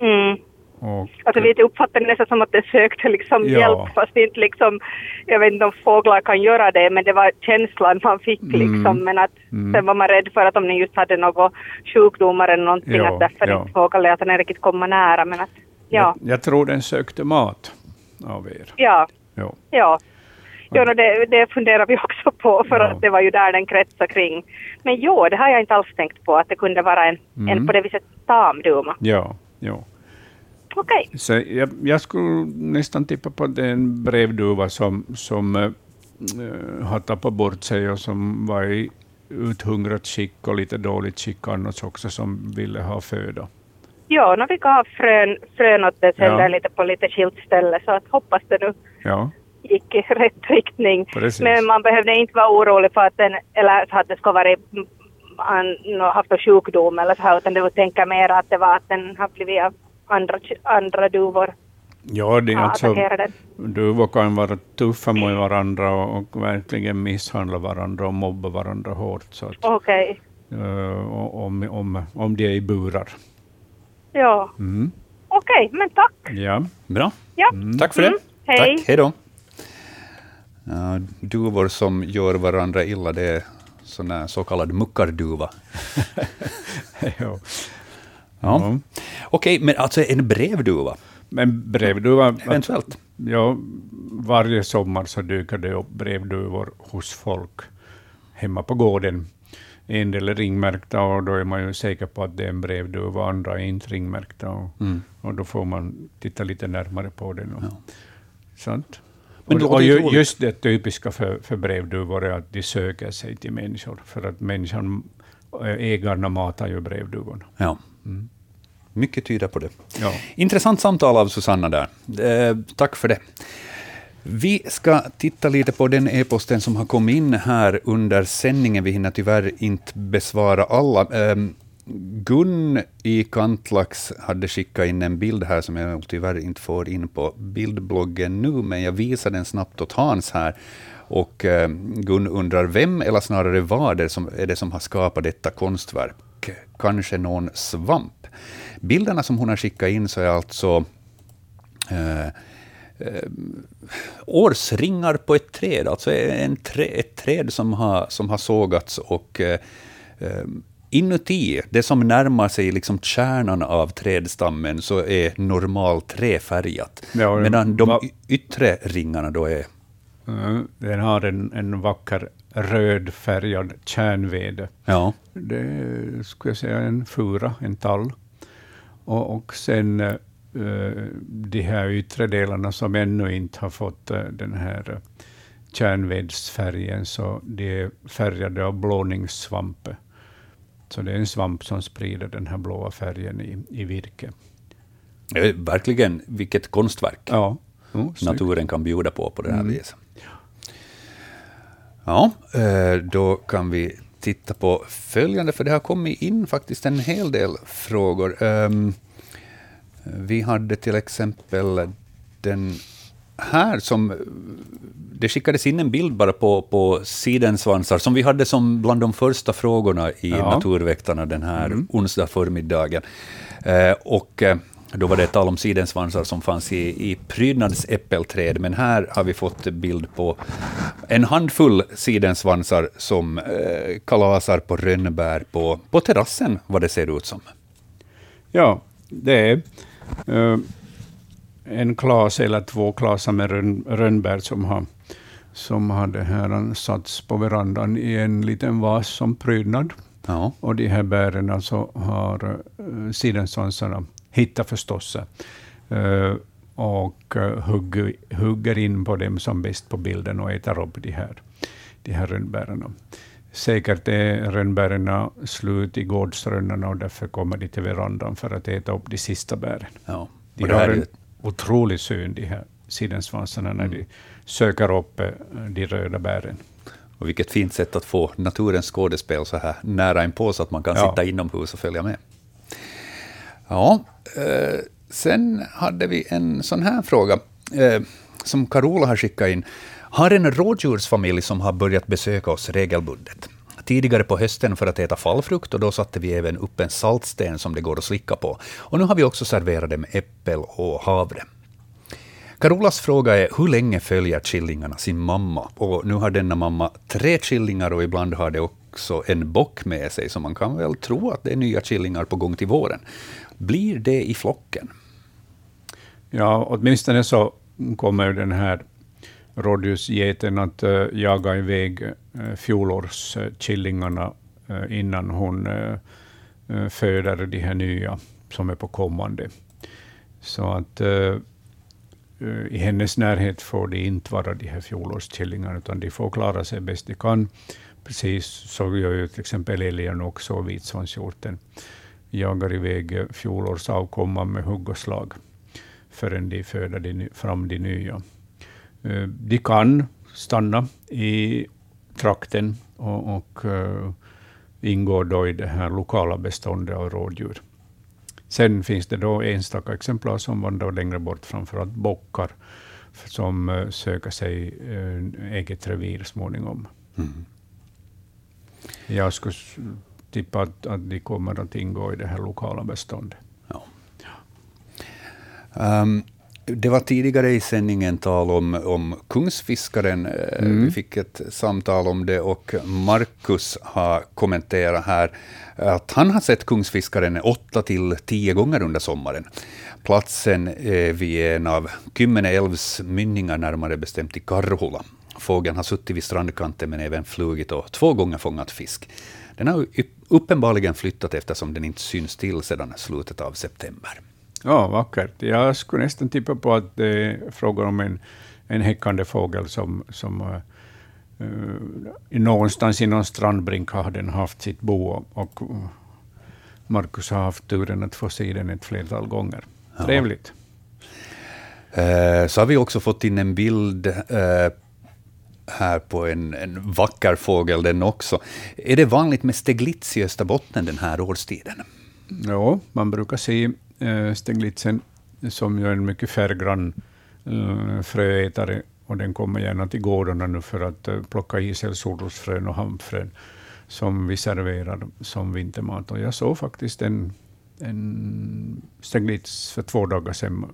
S12: Mm. Och, alltså vi uppfattar det nästan som att den sökte liksom ja. hjälp, fast inte liksom, jag vet inte om fåglar kan göra det, men det var känslan man fick mm. liksom, men att mm. sen var man rädd för att om den just hade några sjukdomar eller någonting, ja, att därför ja. inte vågade att den riktigt komma nära, men att, ja.
S2: Jag, jag, tror den sökte mat av er.
S12: Ja. Ja. ja. Jo, no, det, det funderar vi också på, för ja. att det var ju där den kretsade kring. Men jo, det har jag inte alls tänkt på, att det kunde vara en, mm. en på det viset tamduma.
S2: Ja, ja.
S12: Okej.
S2: Okay. jag, jag, skulle nästan tippa på den brevduva som, som äh, har tappat bort sig och som var i uthungrat skick och lite dåligt skick annars också, som ville ha föda.
S12: Ja, no, vi gav frön, frön åt det sen ja. lite på lite skilt ställe, så att hoppas det nu.
S2: Ja
S12: gick i rätt riktning.
S2: Precis.
S12: Men man behövde inte vara orolig för att den, eller så att det ska vara an, haft en sjukdom eller så här, utan det tänker mer att det var att den har blivit av andra, andra duvor.
S2: Ja, det är alltså, duvor kan vara tuffa mot varandra och, och verkligen misshandla varandra och mobba varandra hårt. Så att,
S12: okay.
S2: uh, om, om, om de är i burar.
S12: Ja. Mm. Okej, okay, men tack.
S2: Ja.
S1: Bra.
S12: Ja.
S1: Mm. Tack för det. Mm.
S12: Hej.
S1: Tack. Hej då. Uh, duvor som gör varandra illa, det är sån så kallad muckarduva. *laughs* ja. ja. Mm. Okej, okay, men alltså en brevduva?
S2: Men brevduva...
S1: Eventuellt?
S2: Ja, varje sommar så dyker det upp brevduvor hos folk hemma på gården. En del är ringmärkta och då är man ju säker på att det är en brevduva, andra är inte ringmärkta. Och, mm. och då får man titta lite närmare på den. Och, ja. Sant? Men och, och just det typiska för, för brevduvor är att de söker sig till människor, för att människan, eh, ägarna matar ju brevduvorna.
S1: Ja. Mm. Mycket tyder på det. Ja. Intressant samtal av Susanna där. Eh, tack för det. Vi ska titta lite på den e-posten som har kommit in här under sändningen. Vi hinner tyvärr inte besvara alla. Gun i Kantlax hade skickat in en bild här som jag tyvärr inte får in på bildbloggen nu, men jag visar den snabbt åt Hans här. Och eh, Gun undrar vem, eller snarare vad, är, som, är det som har skapat detta konstverk? Kanske någon svamp? Bilderna som hon har skickat in så är alltså eh, eh, årsringar på ett träd, alltså en trä, ett träd som har, som har sågats och eh, eh inuti, det som närmar sig liksom kärnan av trädstammen, så är normalt träfärgat. Ja, medan de yttre ringarna då är...
S2: Mm, den har en, en vacker rödfärgad kärnved. Ja. Det skulle jag säga, en fura, en tall. Och, och sen uh, de här yttre delarna som ännu inte har fått uh, den här uh, kärnvedsfärgen, så de är färgade av blåningssvamp. Så det är en svamp som sprider den här blåa färgen i, i virke.
S1: Verkligen, vilket konstverk ja. Oh, naturen kan bjuda på på det här mm. viset. Ja, eh, då kan vi titta på följande, för det har kommit in faktiskt en hel del frågor. Ehm, vi hade till exempel den här som... Det skickades in en bild bara på, på sidensvansar, som vi hade som bland de första frågorna i ja. Naturväktarna den här mm. onsdag förmiddagen. Eh, och eh, då var det tal om sidensvansar som fanns i, i prydnadsäppelträd, men här har vi fått bild på en handfull sidensvansar som eh, kalasar på rönnbär på, på terrassen, vad det ser ut som.
S2: Ja, det är... Uh en klas eller två klasar med rönn, rönnbär som har, som har det här satts på verandan i en liten vas som prydnad. Ja. Och de här bären alltså har uh, sidensvansarna hittat förstås. Uh, och uh, hugger, hugger in på dem som bäst på bilden och äter upp de här, de här rönnbären. Säkert är rönnbären slut i gårdsrönnarna och därför kommer de till verandan för att äta upp de sista bären. Ja. De har en, otrolig syn, de här sidensvansarna, när mm. de söker upp eh, de röda bären.
S1: Och vilket fint sätt att få naturens skådespel så här nära inpå, så att man kan ja. sitta inomhus och följa med. Ja, eh, sen hade vi en sån här fråga, eh, som Carola har skickat in. Har en rådjursfamilj som har börjat besöka oss regelbundet. Tidigare på hösten för att äta fallfrukt och då satte vi även upp en saltsten som det går att slicka på. Och nu har vi också serverat det med äppel och havre. Carolas fråga är hur länge följer killingarna sin mamma? Och nu har denna mamma tre killingar och ibland har det också en bock med sig, så man kan väl tro att det är nya killingar på gång till våren. Blir det i flocken?
S2: Ja, åtminstone så kommer den här rådjursgeten att eh, jaga iväg eh, fjolårskillingarna eh, innan hon föder de här nya som är på kommande. Så att Eh, i hennes närhet får det inte vara de här fjolårskillingarna, utan de får klara sig bäst de kan. Precis så gör ju till exempel älgen också, och vitsvanshjorten. Jagar iväg fjolårsavkomman med hugg och slag förrän de föder de, fram de nya. Eh, de kan stanna i trakten och, och eh, ingår då i det här lokala beståndet av rådjur. Sen finns det då enstaka exemplar som vandrar längre bort, framförallt bockar, som uh, söker sig uh, eget revir småningom. Mm. Jag skulle tippa att, att de kommer att ingå i det här lokala beståndet. Ja.
S1: Um, det var tidigare i sändningen tal om, om kungsfiskaren. Eh, mm. Vi fick ett samtal om det och Markus har kommenterat här att han har sett kungsfiskaren åtta till tio gånger under sommaren. Platsen är vid en av Kymmene älvs mynningar, närmare bestämt i Karhula. Fågeln har suttit vid strandkanten men även flugit och två gånger fångat fisk. Den har uppenbarligen flyttat eftersom den inte syns till sedan slutet av september.
S2: Ja, vackert. Jag skulle nästan tippa på att det är fråga om en, en häckande fågel som, som uh, någonstans i någon strandbrink har den haft sitt bo och Markus har haft turen att få se den ett flertal gånger. Ja. Trevligt.
S1: Uh, så har vi också fått in en bild uh, här på en, en vacker fågel den också. Är det vanligt med steglitz i Österbotten den här årstiden?
S2: Ja, man brukar se eh, steglitzen som ju är en mycket färggrann eh, fröätare och den kommer gärna till gårdarna nu för att eh, plocka i sig solrosfrön och hampfrön som vi serverar som vintermat. Och jag såg faktiskt en, en steglitz för två dagar sedan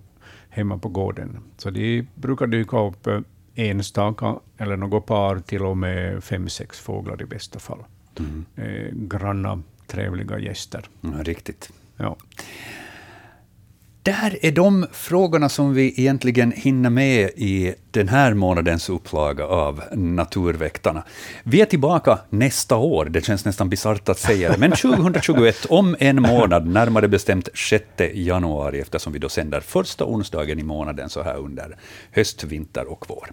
S2: hemma på gården. Så de brukar dyka upp enstaka eller något par, till och med fem, sex fåglar i bästa fall. Mm. Eh, granna, trevliga gäster.
S1: Ja, riktigt.
S2: Ja.
S1: Där är de frågorna som vi egentligen hinner med i den här månadens upplaga av Naturväktarna. Vi är tillbaka nästa år, det känns nästan bisarrt att säga det, men *laughs* 2021, om en månad, närmare bestämt 6 januari, eftersom vi då sänder första onsdagen i månaden så här under höst, vinter och vår.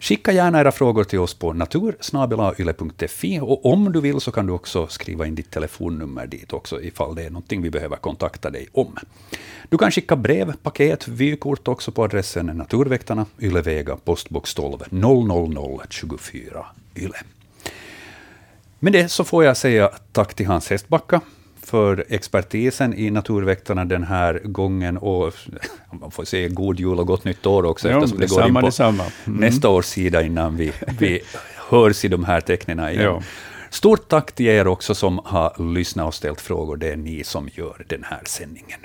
S1: Skicka gärna era frågor till oss på natursnabelayle.fi och om du vill så kan du också skriva in ditt telefonnummer dit också, ifall det är någonting vi behöver kontakta dig om. Du kan skicka brev, paket, vykort också på adressen Naturväktarna, Ylevega, postbox 12 00024 Yle. Med det så får jag säga tack till Hans Hästbacka för expertisen i Naturväktarna den här gången. Och *laughs* man får säga god jul och gott nytt år också,
S2: jo, eftersom det går in på.
S1: Mm. nästa års sida innan vi, vi *laughs* hörs i de här tecknen igen. Jo. Stort tack till er också som har lyssnat och ställt frågor. Det är ni som gör den här sändningen.